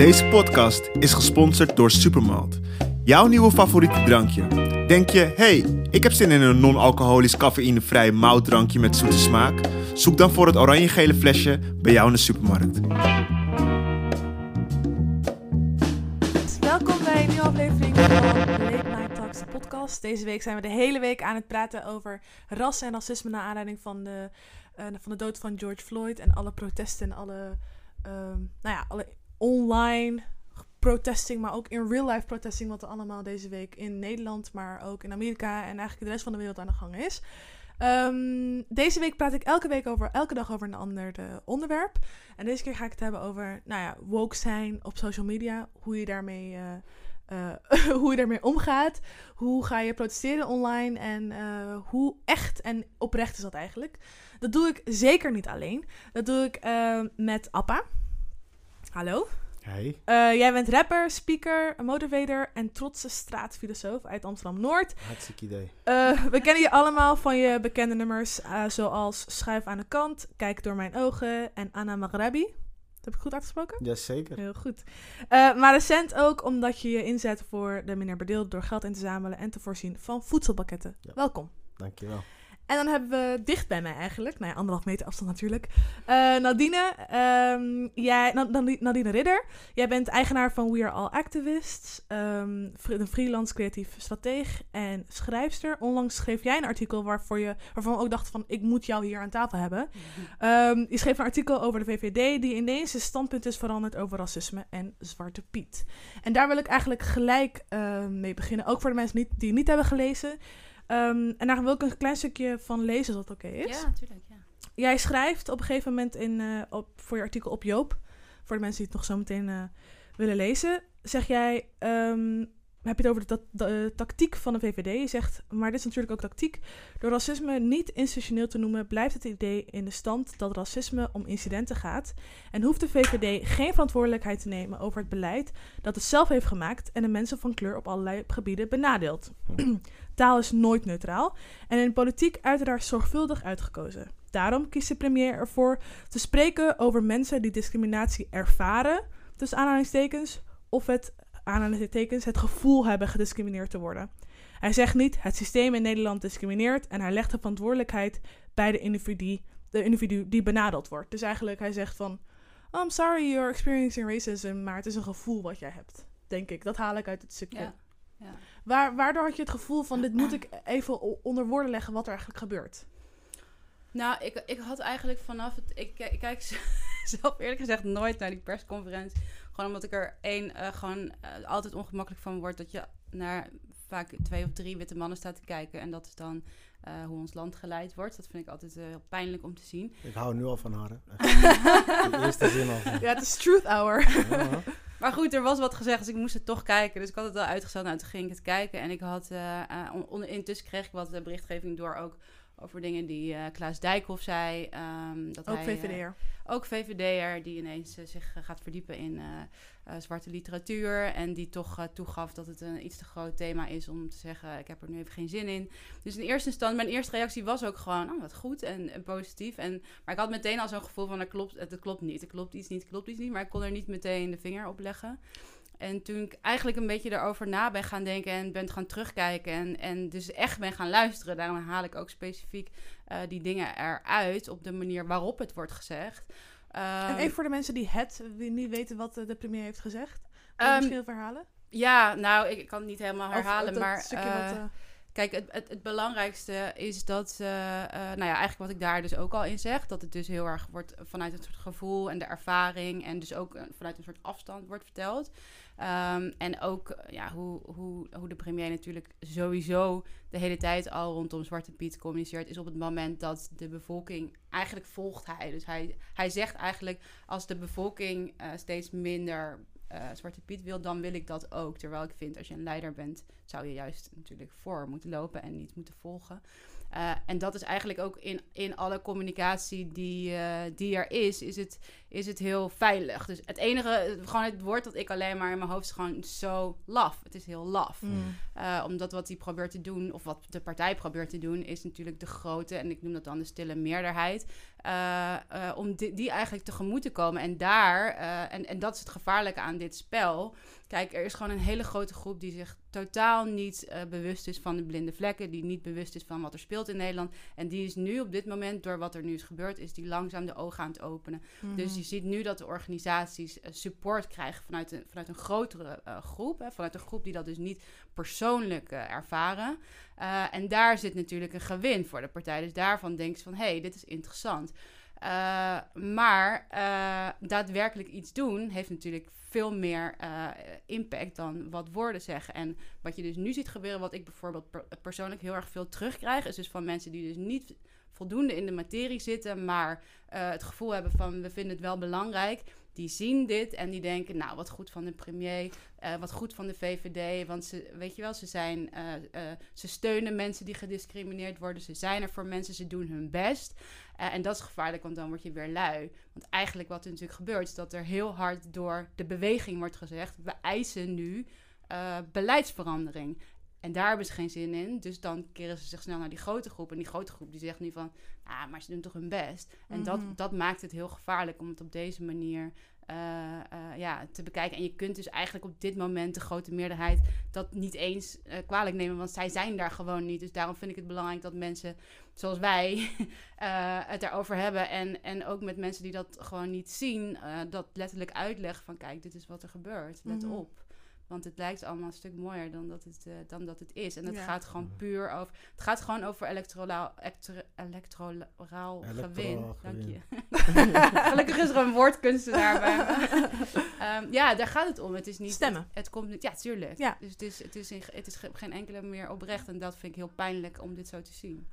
Deze podcast is gesponsord door Supermalt. Jouw nieuwe favoriete drankje. Denk je, hey, ik heb zin in een non-alcoholisch cafeïnevrij moutdrankje met zoete smaak? Zoek dan voor het oranje-gele flesje bij jou in de supermarkt. Welkom bij een nieuwe aflevering van Late Night Talks podcast. Deze week zijn we de hele week aan het praten over ras en racisme naar aanleiding van de, eh, van de dood van George Floyd en alle protesten en alle, ehm, nou ja, alle online protesting, maar ook in real life protesting, wat er allemaal deze week in Nederland, maar ook in Amerika en eigenlijk de rest van de wereld aan de gang is. Ehm, deze week praat ik elke week over, elke dag over een ander eh, onderwerp. En deze keer ga ik het hebben over, nou ja, woke zijn op social media. Hoe je daarmee, eh, eh, hoe je daarmee omgaat. Hoe ga je protesteren online. En hoe echt en oprecht is dat eigenlijk. Dat doe ik zeker niet alleen. Dat doe ik met Appa. Hallo. Hey. Uh, jij bent rapper, speaker, motivator en trotse straatfilosoof uit Amsterdam-Noord. Hartstikke idee. Uh, we kennen je allemaal van je bekende nummers uh, zoals Schuif aan de kant, Kijk door mijn ogen en Anna Maghrabi. Dat heb ik goed uitgesproken? Jazeker. Heel goed. maar recent ook omdat je je inzet voor de meneer Bedeeld door geld in te zamelen en te voorzien van voedselpakketten. Ja. Welkom. Dankjewel. En dan hebben we dicht bij mij eigenlijk, nou ja, anderhalf meter afstand natuurlijk, uh, Nadine, um, jij, Nadine Ridder. Jij bent eigenaar van We Are All Activists, um, een freelance creatief strateeg en schrijfster. Onlangs schreef jij een artikel waarvoor je, waarvan we ook dachten van, ik moet jou hier aan tafel hebben. Um, je schreef een artikel over de VVD die ineens zijn standpunt is veranderd over racisme en Zwarte Piet. En daar wil ik eigenlijk gelijk uh, mee beginnen, ook voor de mensen niet, die het niet hebben gelezen. Um, en daar wil ik een klein stukje van lezen, als dat oké okay is. Ja, natuurlijk. Ja. Jij schrijft op een gegeven moment in, uh, op, voor je artikel op Joop, voor de mensen die het nog zo meteen uh, willen lezen, zeg jij, um, heb je het over de, de, tactiek van de VVD. Je zegt, maar dit is natuurlijk ook tactiek. Door racisme niet institutioneel te noemen, blijft het idee in de stand dat racisme om incidenten gaat. En hoeft de VVD geen verantwoordelijkheid te nemen over het beleid dat het zelf heeft gemaakt en de mensen van kleur op allerlei gebieden benadeelt. Taal is nooit neutraal en in politiek uiteraard zorgvuldig uitgekozen. Daarom kiest de premier ervoor te spreken over mensen die discriminatie ervaren, tussen aanhalingstekens, of het aanhalingstekens het gevoel hebben gediscrimineerd te worden. Hij zegt niet het systeem in Nederland discrimineert en hij legt de verantwoordelijkheid bij de individu, de individu die benadeeld wordt. Dus eigenlijk hij zegt van, oh, I'm sorry you're experiencing racism, maar het is een gevoel wat jij hebt, denk ik. Dat haal ik uit het stukje. Ja. Ja. Waar, waardoor had je het gevoel van, dit moet ik even onder woorden leggen wat er eigenlijk gebeurt? Nou, ik, ik had eigenlijk vanaf het... Ik, ik kijk zelf eerlijk gezegd nooit naar die persconferentie. Gewoon omdat ik er één uh, gewoon uh, altijd ongemakkelijk van word. Dat je naar vaak twee of drie witte mannen staat te kijken. En dat is dan uh, hoe ons land geleid wordt. Dat vind ik altijd heel pijnlijk om te zien. Ik hou nu al van haar. De eerste zin al. Van. Ja, het is truth hour. Ja. Maar goed, er was wat gezegd, dus ik moest het toch kijken. Dus ik had het wel uitgesteld. Nou, toen ging ik het kijken. En ik had... on, intussen kreeg ik wat berichtgeving door ook over dingen die uh, Klaas Dijkhoff zei. Um, dat ook hij, VVD'er. Ook VVD'er, die ineens uh, zich gaat verdiepen in zwarte literatuur. En die toch toegaf dat het een iets te groot thema is om te zeggen... ik heb er nu even geen zin in. Dus in eerste instantie, mijn eerste reactie was ook gewoon... oh, wat goed en, en positief. En, maar ik had meteen al zo'n gevoel van, het klopt, het klopt niet. Het klopt iets niet, het klopt iets niet. Maar ik kon er niet meteen de vinger op leggen. En toen ik eigenlijk een beetje daarover na ben gaan denken en ben gaan terugkijken en, en dus echt ben gaan luisteren, daarom haal ik ook specifiek uh, die dingen eruit op de manier waarop het wordt gezegd. Um, en even voor de mensen die het niet weten wat de premier heeft gezegd, um, misschien veel verhalen? Ja, nou, ik, kan het niet helemaal herhalen, maar... Uh, wat, uh... Kijk, het, het, belangrijkste is dat, uh, uh, nou ja, eigenlijk wat ik daar dus ook al in zeg, dat het dus heel erg wordt vanuit een soort gevoel en de ervaring en dus ook vanuit een soort afstand wordt verteld. Um, en ook ja, hoe, hoe, hoe de premier natuurlijk sowieso de hele tijd al rondom Zwarte Piet communiceert, is op het moment dat de bevolking eigenlijk volgt hij. Dus hij, hij zegt eigenlijk als de bevolking steeds minder uh, Zwarte Piet wil, dan wil ik dat ook. Terwijl ik vind, als je een leider bent, zou je juist natuurlijk voor moeten lopen en niet moeten volgen. Eh, en dat is eigenlijk ook in, in alle communicatie die, eh, die er is, is het, is het heel veilig. Dus het enige, gewoon het woord dat ik alleen maar in mijn hoofd is gewoon zo laf. Het is heel laf. Mm. Eh, omdat wat hij probeert te doen, of wat de partij probeert te doen, is natuurlijk de grote, en ik noem dat dan de stille meerderheid, eh, eh, om die, die eigenlijk tegemoet te komen. En daar, en, en dat is het gevaarlijke aan dit spel. Kijk, er is gewoon een hele grote groep die zich totaal niet bewust is van de blinde vlekken, die niet bewust is van wat er speelt in Nederland. En die is nu op dit moment, door wat er nu is gebeurd, is die langzaam de ogen aan het openen. Mhm. Dus je ziet nu dat de organisaties eh, support krijgen vanuit een, vanuit een grotere eh, groep. Hè, vanuit een groep die dat dus niet persoonlijk eh, ervaren. En daar zit natuurlijk een gewin voor de partij. Dus daarvan denk je van, hé, hey, dit is interessant. Maar daadwerkelijk iets doen heeft natuurlijk veel meer impact dan wat woorden zeggen. En wat je dus nu ziet gebeuren, wat ik bijvoorbeeld per- persoonlijk heel erg veel terugkrijg, is dus van mensen die dus niet voldoende in de materie zitten, maar eh, het gevoel hebben van we vinden het wel belangrijk. Die zien dit en die denken, nou, wat goed van de premier, eh, wat goed van de VVD. Want ze, weet je wel, ze zijn, eh, ze steunen mensen die gediscrimineerd worden. Ze zijn er voor mensen, ze doen hun best. En dat is gevaarlijk, want dan word je weer lui. Want eigenlijk wat er natuurlijk gebeurt, is dat er heel hard door de beweging wordt gezegd: we eisen nu beleidsverandering. En daar hebben ze geen zin in. Dus dan keren ze zich snel naar die grote groep. En die grote groep die zegt nu van, ah, maar ze doen toch hun best. En Mhm. dat, dat maakt het heel gevaarlijk om het op deze manier eh, eh, ja, te bekijken. En je kunt dus eigenlijk op dit moment de grote meerderheid dat niet eens eh, kwalijk nemen. Want zij zijn daar gewoon niet. Dus daarom vind ik het belangrijk dat mensen zoals wij het daarover hebben. En, en ook met mensen die dat gewoon niet zien, dat letterlijk uitleggen van kijk, dit is wat er gebeurt. Let Mhm. op. Want het lijkt allemaal een stuk mooier dan dat het, eh, dan dat het is. En het Ja. gaat gewoon puur over. Het gaat gewoon over electoraal, electro- electoraal gewin. Dank je. Gelukkig is er een woordkunstenaar bij me. Ehm, ja, daar gaat het om. Het is niet. Stemmen. Het, het komt niet. Ja, tuurlijk. Ja. Dus het is, het is, in, het is ge- geen enkele meer oprecht. En dat vind ik heel pijnlijk om dit zo te zien.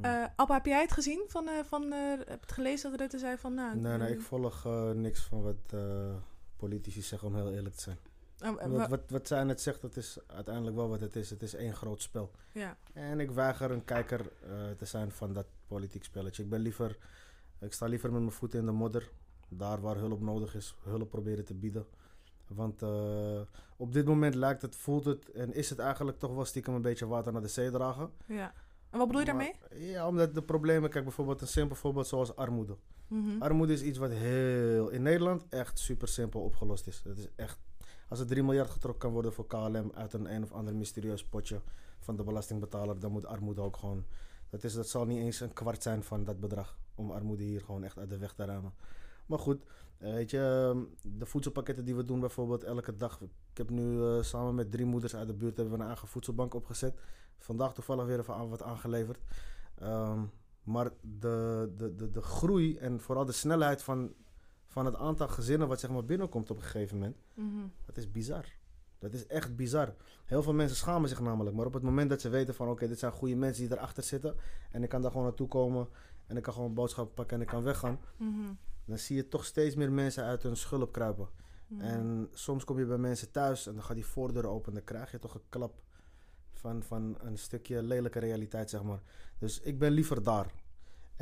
Eh, Abba, heb jij het gezien? Van, eh, van, eh, heb je het gelezen dat Rutte zei van... Nou, Nee, nee, eh, ik volg eh, niks van wat eh, politici zeggen, om heel eerlijk te zijn. Oh, eh, Wat, wa- wat, wat zij net zegt, dat is uiteindelijk wel wat het is. Het is één groot spel. ja. En ik weiger een kijker eh, te zijn van dat politiek spelletje. Ik ben liever, ik sta liever met mijn voeten in de modder. Daar waar hulp nodig is, hulp proberen te bieden. Want eh, op dit moment lijkt het, voelt het en is het eigenlijk toch wel stiekem een beetje water naar de zee dragen. ja. En wat bedoel je Maar- daarmee? Ja, omdat de problemen, kijk bijvoorbeeld een simpel voorbeeld zoals armoede. Mhm. Armoede is iets wat heel in Nederland echt super simpel opgelost is. Het is echt, als er 3 miljard getrokken kan worden voor KLM uit een een of ander mysterieus potje van de belastingbetaler, dan moet armoede ook gewoon. Dat, is, dat zal niet eens een kwart zijn van dat bedrag om armoede hier gewoon echt uit de weg te ruimen. Maar goed, eh, weet je, ehm, de voedselpakketten die we doen bijvoorbeeld elke dag. Ik heb nu eh, samen met drie moeders uit de buurt hebben we een eigen voedselbank opgezet. Vandaag toevallig weer even aan wat aangeleverd. Ehm, maar de, de, de, de groei en vooral de snelheid van, van het aantal gezinnen wat zeg maar binnenkomt op een gegeven moment, Mhm. dat is bizar. Dat is echt bizar. Heel veel mensen schamen zich namelijk. Maar op het moment dat ze weten van oké, dit zijn goede mensen die erachter zitten. En ik kan daar gewoon naartoe komen. En ik kan gewoon boodschappen pakken en ik kan weggaan. Mhm. Dan zie je toch steeds meer mensen uit hun schulp kruipen. Mhm. En soms kom je bij mensen thuis en dan gaat die voordeur open. En dan krijg je toch een klap van, van een stukje lelijke realiteit, zeg maar. Dus ik ben liever daar.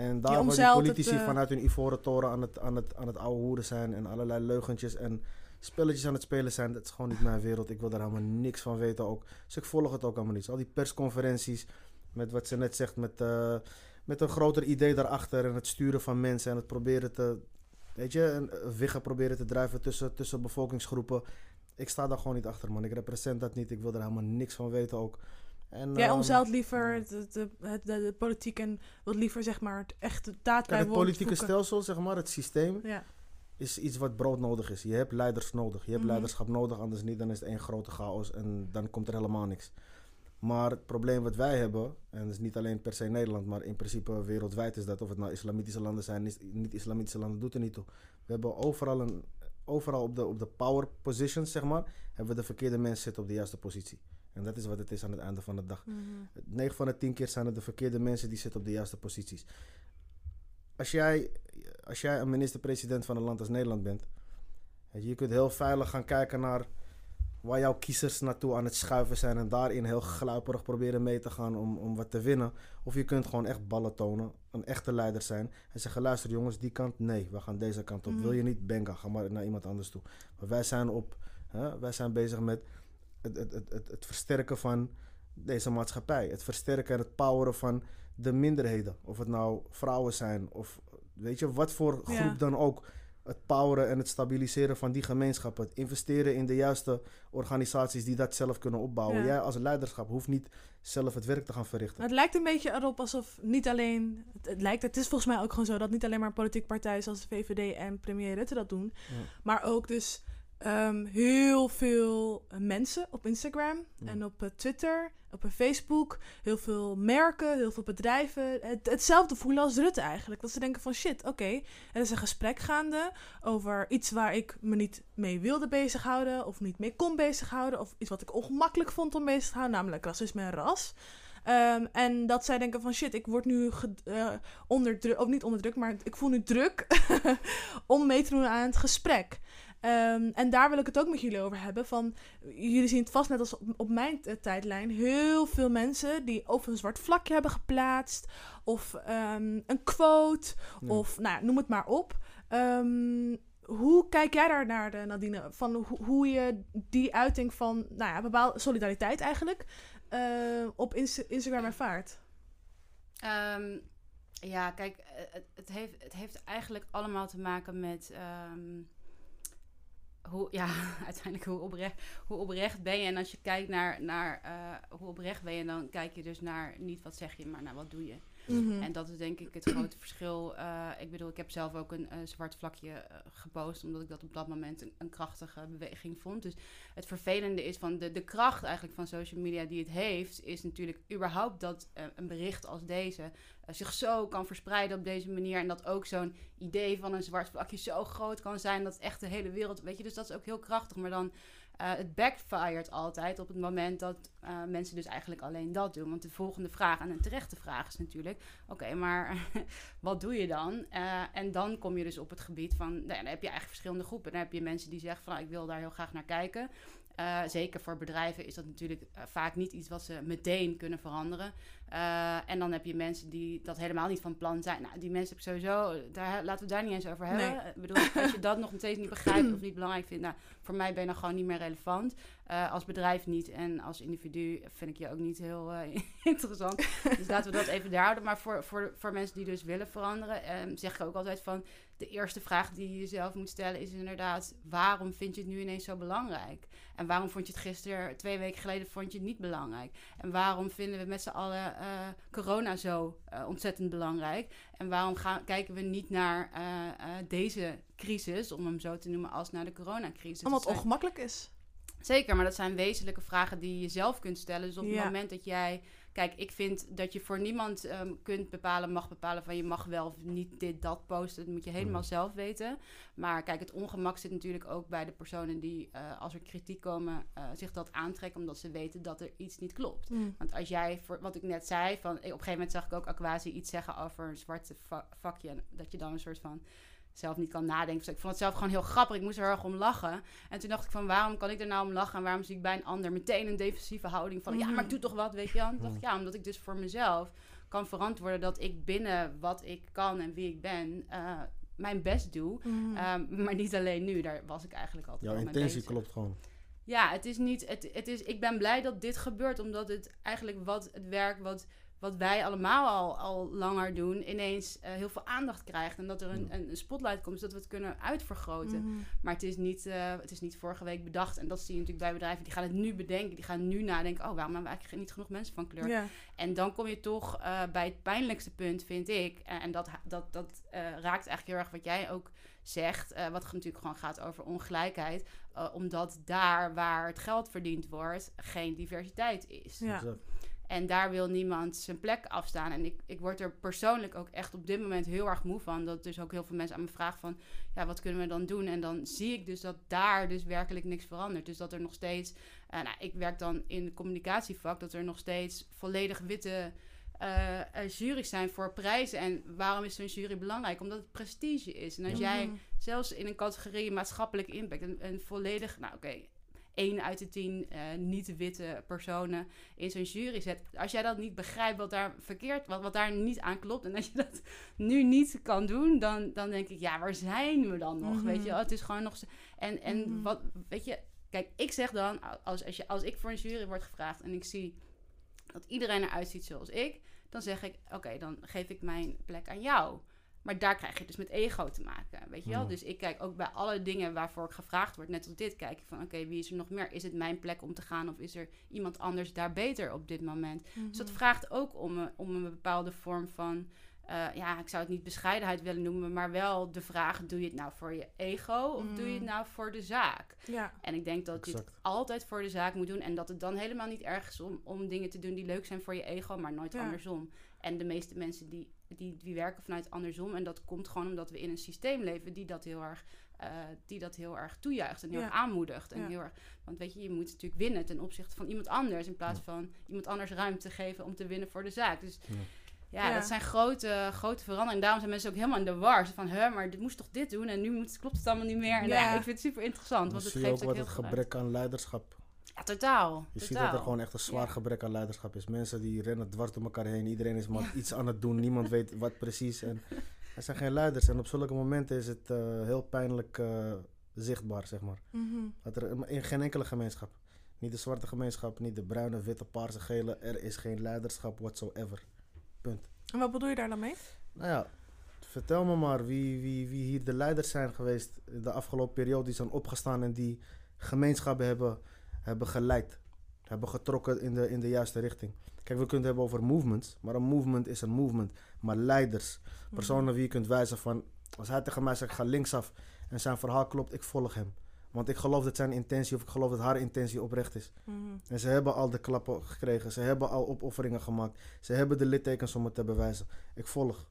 En daar waar die het, politici eh, vanuit hun ivoren toren aan het, aan, het, aan het oude hoeren zijn. En allerlei leugentjes en spelletjes aan het spelen zijn. Dat is gewoon niet mijn wereld. Ik wil daar helemaal niks van weten ook. Dus ik volg het ook allemaal niet. Al die persconferenties met wat ze net zegt. Met, eh, met een groter idee daarachter. En het sturen van mensen. En het proberen te... Weet je, een een wiggen proberen te drijven tussen, tussen bevolkingsgroepen. Ik sta daar gewoon niet achter, man. Ik represent dat niet. Ik wil er helemaal niks van weten ook. En, Jij ehm, omzeilt liever de, de, het- de, de politiek en wat liever zeg maar het echte daad bij het politieke stelsel, zeg maar, het systeem, Ja. is iets wat broodnodig is. Je hebt leiders nodig. Je hebt Mhm. leiderschap nodig, anders niet. Dan is het één grote chaos en dan komt er helemaal niks. Maar het probleem wat wij hebben, en dat is niet alleen per se Nederland, maar in principe wereldwijd is dat, of het nou islamitische landen zijn, is- niet-islamitische landen, doet er niet toe. We hebben overal, een, overal op, de, op de power positions, zeg maar, hebben we de verkeerde mensen zitten op de juiste positie. En dat is wat het is aan het einde van de dag. Mhm. 9 van de 10 keer zijn het de verkeerde mensen die zitten op de juiste posities. Als jij, als jij een minister-president van een land als Nederland bent, je, kunt heel veilig gaan kijken naar waar jouw kiezers naartoe aan het schuiven zijn en daarin heel gluiperig proberen mee te gaan om, om wat te winnen. Of je kunt gewoon echt ballen tonen, een echte leider zijn en zeggen: luister jongens, die kant nee, we gaan deze kant op. Mhm. Wil je niet, benga, ga maar naar iemand anders toe. Maar wij zijn, op, hè, wij zijn bezig met het, het, het, het, het versterken van deze maatschappij. Het versterken en het poweren van de minderheden. Of het nou vrouwen zijn of weet je, wat voor groep Ja. dan ook. Het poweren en het stabiliseren van die gemeenschappen. Het investeren in de juiste organisaties die dat zelf kunnen opbouwen. Ja. Jij als leiderschap hoeft niet zelf het werk te gaan verrichten. Het lijkt een beetje erop alsof niet alleen. Het, het lijkt, het is volgens mij ook gewoon zo dat niet alleen maar politieke partijen zoals de VVD en premier Rutte dat doen. Ja. Maar ook dus ehm, heel veel eh, mensen op Instagram Ja. en op eh, Twitter, op eh, Facebook. Heel veel merken, heel veel bedrijven. Het, hetzelfde voelen als Rutte eigenlijk. Dat ze denken van shit, oké, er is een gesprek gaande over iets waar ik me niet mee wilde bezighouden. Of niet mee kon bezighouden. Of iets wat ik ongemakkelijk vond om bezig te houden, namelijk racisme en ras. Ehm, en dat zij denken van shit, ik word nu eh, onder druk, of niet onder druk, maar ik voel nu druk om mee te doen aan het gesprek. Ehm, en daar wil ik het ook met jullie over hebben. Van, jullie zien het vast net als op, op mijn eh, tijdlijn. Heel veel mensen die of een zwart vlakje hebben geplaatst. Of ehm, een quote. Ja. Of nou, ja, noem het maar op. Ehm, hoe kijk jij daar naar, de, Nadine? Van ho- hoe je die uiting van nou ja, bepaalde solidariteit eigenlijk eh, op Insta- Instagram ervaart? Ehm, ja, kijk, eh, het, het, heeft, het heeft eigenlijk allemaal te maken met ehm, hoe, ja, uiteindelijk hoe oprecht, hoe oprecht ben je. En als je kijkt naar, naar eh, hoe oprecht ben je, dan kijk je dus naar niet wat zeg je, maar naar wat doe je. Mhm. En dat is denk ik het grote verschil. Eh, ik bedoel, ik heb zelf ook een zwart vlakje eh, gepost, omdat ik dat op dat moment een, een krachtige beweging vond. Dus het vervelende is van de, de kracht eigenlijk van social media die het heeft, is natuurlijk überhaupt dat een bericht als deze zich zo kan verspreiden op deze manier. En dat ook zo'n idee van een zwart vlakje zo groot kan zijn dat echt de hele wereld, weet je, dus dat is ook heel krachtig. Maar dan eh, het backfired altijd op het moment dat eh, mensen dus eigenlijk alleen dat doen. Want de volgende vraag, en een terechte vraag is natuurlijk... oké, maar wat doe je dan? Eh, en dan kom je dus op het gebied van... Nou dan heb je eigenlijk verschillende groepen. Dan heb je mensen die zeggen van... nou, ik wil daar heel graag naar kijken. Eh, zeker voor bedrijven is dat natuurlijk eh, vaak niet iets wat ze meteen kunnen veranderen. Eh, en dan heb je mensen die dat helemaal niet van plan zijn. Nou, die mensen heb ik sowieso... Daar, laten we daar niet eens over hebben. Nee. Ik bedoel, als je dat nog steeds niet begrijpt of niet belangrijk vindt... Nou, voor mij ben je dan gewoon niet meer relevant. Als bedrijf niet en als individu vind ik je ook niet heel interessant. Dus laten we dat even daar houden. Maar voor, voor, voor mensen die dus willen veranderen, ehm, zeg ik ook altijd van... De eerste vraag die je jezelf moet stellen is inderdaad... waarom vind je het nu ineens zo belangrijk? En waarom vond je het gisteren, twee weken geleden, vond je het niet belangrijk? En waarom vinden we met z'n allen eh, corona zo eh, ontzettend belangrijk? En waarom gaan, kijken we niet naar eh, deze crisis, om hem zo te noemen, als naar de coronacrisis? Omdat Dat het zijn- ongemakkelijk is. Zeker, maar dat zijn wezenlijke vragen die je zelf kunt stellen. Dus op het Ja. moment dat jij... Kijk, ik vind dat je voor niemand ehm, kunt bepalen, mag bepalen van je mag wel of niet dit, dat posten. Dat moet je helemaal Mhm. zelf weten. Maar kijk, het ongemak zit natuurlijk ook bij de personen die, eh, als er kritiek komen, eh, zich dat aantrekken omdat ze weten dat er iets niet klopt. Mm. Want als jij, voor, wat ik net zei, van, op een gegeven moment zag ik ook Aquasi iets zeggen over een zwarte va- vakje. En dat je dan een soort van zelf niet kan nadenken. Dus ik vond het zelf gewoon heel grappig. Ik moest er heel erg om lachen. En toen dacht ik van, waarom kan ik er nou om lachen? En waarom zie ik bij een ander meteen een defensieve houding van... ja, Mhm. maar ik doe toch wat, weet je wel? En toen dacht ik, ja, omdat ik dus voor mezelf kan verantwoorden... dat ik binnen wat ik kan en wie ik ben... eh, mijn best doe. Mm. Ehm, maar niet alleen nu, daar was ik eigenlijk altijd Jouw intentie bezig. klopt gewoon. Ja, het is niet. Het, het is, ik ben blij dat dit gebeurt, omdat het eigenlijk wat het werk wat, wat wij allemaal al, al langer doen, ineens eh, heel veel aandacht krijgt. En dat er een, een spotlight komt, zodat we het kunnen uitvergroten. Mhm. Maar het is, niet, eh, het is niet vorige week bedacht. En dat zie je natuurlijk bij bedrijven. Die gaan het nu bedenken. Die gaan nu nadenken. Oh, waarom hebben we eigenlijk niet genoeg mensen van kleur? En dan kom je toch eh, bij het pijnlijkste punt, vind ik. En, en dat, dat, dat eh, raakt eigenlijk heel erg wat jij ook zegt. eh, wat natuurlijk gewoon gaat over ongelijkheid. eh, omdat daar waar het geld verdiend wordt, geen diversiteit is. Ja. En daar wil niemand zijn plek afstaan. En ik, ik word er persoonlijk ook echt op dit moment heel erg moe van. Dat dus ook heel veel mensen aan me vragen van... ja, wat kunnen we dan doen? En dan zie ik dus dat daar dus werkelijk niks verandert. Dus dat er nog steeds... eh, nou, ik werk dan in het communicatievak... dat er nog steeds volledig witte eh eh, jury's zijn voor prijzen. En waarom is zo'n jury belangrijk? Omdat het prestige is. En als Ja. jij zelfs in een categorie maatschappelijk impact... een, een volledig... Nou, oké... één uit de tien eh, niet-witte personen in zo'n jury zet. Als jij dat niet begrijpt, wat daar verkeerd, wat, wat daar niet aan klopt, en dat je dat nu niet kan doen, dan, dan denk ik, ja, waar zijn we dan nog? Mhm. Weet je, wel? het is gewoon nog. En, en Mhm. wat, weet je, kijk, ik zeg dan, als, als, je, als ik voor een jury word gevraagd en ik zie dat iedereen eruit ziet zoals ik, dan zeg ik, oké, dan geef ik mijn plek aan jou. Maar daar krijg je dus met ego te maken, weet je wel? Dus ik kijk ook bij alle dingen waarvoor ik gevraagd word, net als dit, kijk ik van, oké, wie is er nog meer? Is het mijn plek om te gaan of is er iemand anders daar beter op dit moment? Dus Mhm. dat vraagt ook om een, om een bepaalde vorm van, eh, ja, ik zou het niet bescheidenheid willen noemen, maar wel de vraag, doe je het nou voor je ego of doe je het Mm. nou voor de zaak? Ja. En ik denk dat je het altijd voor de zaak moet doen. En dat het dan helemaal niet erg is om, om dingen te doen die leuk zijn voor je ego, maar nooit Ja. andersom. En de meeste mensen die, die, die werken vanuit andersom. En dat komt gewoon omdat we in een systeem leven die dat heel erg, eh, die dat heel erg toejuicht en heel Ja. erg aanmoedigt. En Ja. heel erg, want weet je, je moet natuurlijk winnen ten opzichte van iemand anders. In plaats Ja. van iemand anders ruimte geven om te winnen voor de zaak. Dus Ja. ja, Ja. dat zijn grote, grote veranderingen. Daarom zijn mensen ook helemaal in de war. Van, hè, maar dit moest toch dit doen? En nu moet, klopt het allemaal niet meer. En Ja. ja, ik vind het super interessant. Want het geeft ook ook wat heel het gebrek aan leiderschap. Ja, totaal. Je ziet dat er gewoon echt een zwaar gebrek aan leiderschap is. Mensen die rennen dwars door elkaar heen. Iedereen is maar iets aan het doen. Niemand weet wat precies. En er zijn geen leiders. En op zulke momenten is het eh, heel pijnlijk eh, zichtbaar, zeg maar. Mhm. Dat er in geen enkele gemeenschap. Niet de zwarte gemeenschap, niet de bruine, witte, paarse, gele. Er is geen leiderschap whatsoever. Punt. En wat bedoel je daar dan mee? Nou ja, vertel me maar wie, wie, wie hier de leiders zijn geweest de afgelopen periode. Die zijn opgestaan en die gemeenschappen hebben, hebben geleid. Hebben getrokken in de, in de juiste richting. Kijk, we kunnen het hebben over movements. Maar een movement is een movement. Maar leiders, Mhm. personen wie je kunt wijzen van... Als hij tegen mij zegt, ik ga linksaf en zijn verhaal klopt, ik volg hem. Want ik geloof dat zijn intentie of ik geloof dat haar intentie oprecht is. Mhm. En ze hebben al de klappen gekregen. Ze hebben al opofferingen gemaakt. Ze hebben de littekens om het te bewijzen. Ik volg.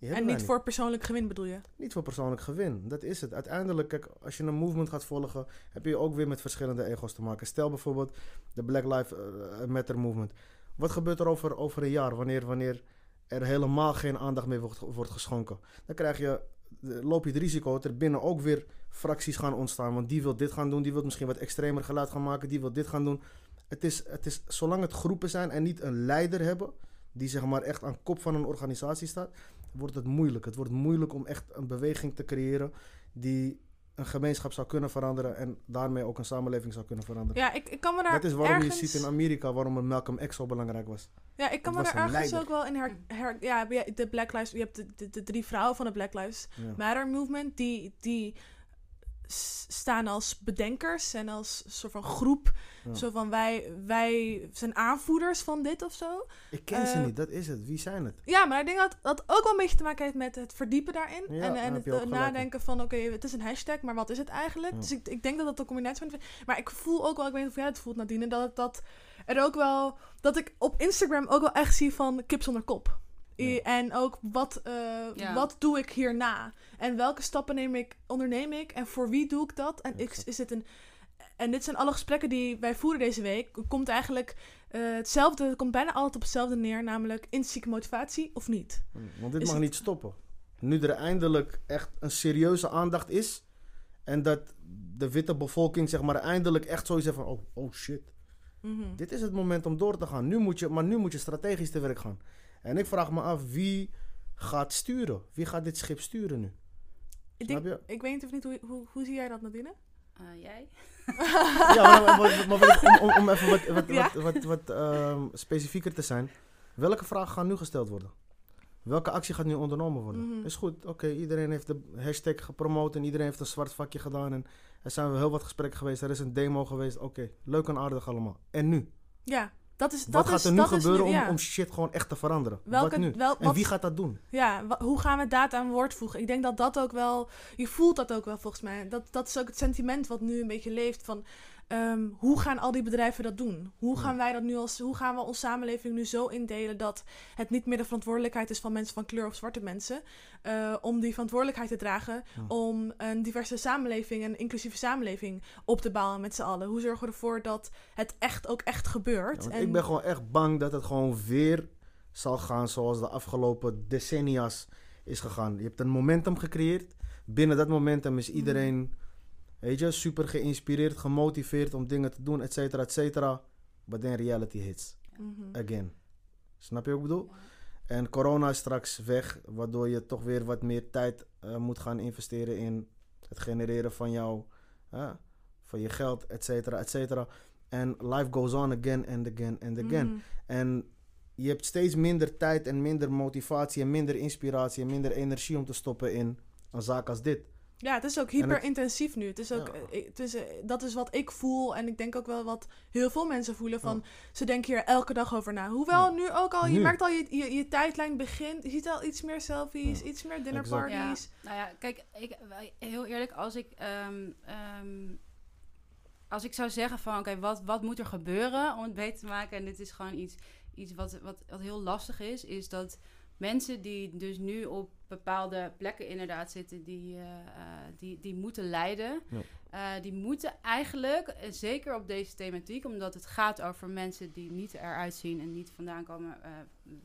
En niet voor persoonlijk gewin bedoel je? niet voor persoonlijk gewin. Dat is het. Uiteindelijk, kijk, als je een movement gaat volgen, heb je ook weer met verschillende ego's te maken. Stel bijvoorbeeld de Black Lives eh, Matter movement. Wat gebeurt er over, over een jaar wanneer, wanneer er helemaal geen aandacht meer wordt, wordt geschonken? Dan krijg je, loop je het risico dat er binnen ook weer fracties gaan ontstaan. Want die wil dit gaan doen, die wil misschien wat extremer geluid gaan maken, die wil dit gaan doen. Het is, het is, zolang het groepen zijn en niet een leider hebben, die zeg maar echt aan kop van een organisatie staat, wordt het moeilijk. Het wordt moeilijk om echt een beweging te creëren die een gemeenschap zou kunnen veranderen en daarmee ook een samenleving zou kunnen veranderen. Ja, ik, ik kan me daar Dat is waarom ergens... je ziet in Amerika waarom een Malcolm X zo belangrijk was. Ja, ik kan me daar ergens leider. ook wel in her... her ja, de Black Lives... Je hebt de, de, de drie vrouwen van de Black Lives Ja. Matter movement... die, die staan als bedenkers en als soort van groep. Ja. Zo van, wij, wij zijn aanvoerders van dit of zo. Ik ken ze Eh, niet, dat is het. Wie zijn het? Ja, maar ik denk dat dat ook wel een beetje te maken heeft met het verdiepen daarin. Ja, en en het eh, nadenken van, oké, het is een hashtag, maar wat is het eigenlijk? Ja. Dus ik, ik denk dat dat een combinatie van... Maar ik voel ook wel, ik weet niet of jij het voelt Nadine, dat, het- dat er ook wel... Dat ik op Instagram ook wel echt zie van kip zonder kop. Ja. En ook wat, eh, Ja. wat doe ik hierna? En welke stappen neem ik, onderneem ik? En voor wie doe ik dat? En ik, is het een... En dit zijn alle gesprekken die wij voeren deze week. Komt eigenlijk eh, hetzelfde, het komt bijna altijd op hetzelfde neer. Namelijk intrinsieke motivatie of niet. Want dit is mag het- niet stoppen. Nu er eindelijk echt een serieuze aandacht is en dat de witte bevolking zeg maar eindelijk echt zoiets heeft van oh, oh shit. Mhm. Dit is het moment om door te gaan. Nu moet je, maar nu moet je strategisch te werk gaan. En ik vraag me af wie gaat sturen? Wie gaat dit schip sturen nu? Ik, denk, je? ik weet niet of niet, hoe, hoe, hoe zie jij dat, Nadine? Eh, jij? Ja, maar, maar, om, om, om even wat, wat, Ja? wat, wat, wat, ehm, specifieker te zijn. Welke vragen gaan nu gesteld worden? Welke actie gaat nu ondernomen worden? Mhm. Is goed, oké, iedereen heeft de hashtag gepromoot en iedereen heeft een zwart vakje gedaan. En er zijn wel heel wat gesprekken geweest, er is een demo geweest. Oké, leuk en aardig allemaal. En nu? Ja, dat is... Dat wat is, gaat er nu dat gebeuren om, ja. om shit gewoon echt te veranderen? Welke, wat nu? Wel, En wie gaat dat doen? Ja, hoe gaan we daad aan woord voegen? Ik denk dat dat ook wel... Je voelt dat ook wel volgens mij. Dat, dat is ook het sentiment wat nu een beetje leeft van... ehm, hoe gaan al die bedrijven dat doen? Hoe gaan wij dat nu als... Hoe gaan we onze samenleving nu zo indelen dat het niet meer de verantwoordelijkheid is van mensen van kleur of zwarte mensen... eh, om die verantwoordelijkheid te dragen Ja. om een diverse samenleving, een inclusieve samenleving op te bouwen met z'n allen. Hoe zorgen we ervoor dat het echt ook echt gebeurt? Ja, en Ik ben gewoon echt bang dat het gewoon weer zal gaan zoals de afgelopen decennia's is gegaan. Je hebt een momentum gecreëerd. Binnen dat momentum is iedereen Weet je, super geïnspireerd, gemotiveerd om dingen te doen, et cetera, et cetera. But then reality hits. Mhm. Again. Snap je wat ik bedoel? En corona is straks weg, waardoor je toch weer wat meer tijd eh, moet gaan investeren in het genereren van jouw, van je geld, et cetera, et cetera. En life goes on again and again and again. Mhm. En je hebt steeds minder tijd en minder motivatie en minder inspiratie en minder energie om te stoppen in een zaak als dit. Ja, het is ook En het- hyper intensief nu. Het is ook, Ja. eh, het is, eh, dat is wat ik voel en ik denk ook wel wat heel veel mensen voelen van ze denken hier elke dag over na. Hoewel Ja. nu ook al, je Nu. merkt al je, je, je tijdlijn begint, je ziet al iets meer selfies, Ja. iets meer dinnerparties. Ja, nou ja, kijk, ik, heel eerlijk, als ik, ehm, ehm, als ik zou zeggen van, oké, wat, wat moet er gebeuren om het beter te maken? En dit is gewoon iets, iets wat, wat, wat heel lastig is, is dat mensen die dus nu op bepaalde plekken inderdaad zitten, die, eh, eh, die, die moeten leiden. Ja. Eh, die moeten eigenlijk, en zeker op deze thematiek, omdat het gaat over mensen die niet eruit zien en niet vandaan komen eh,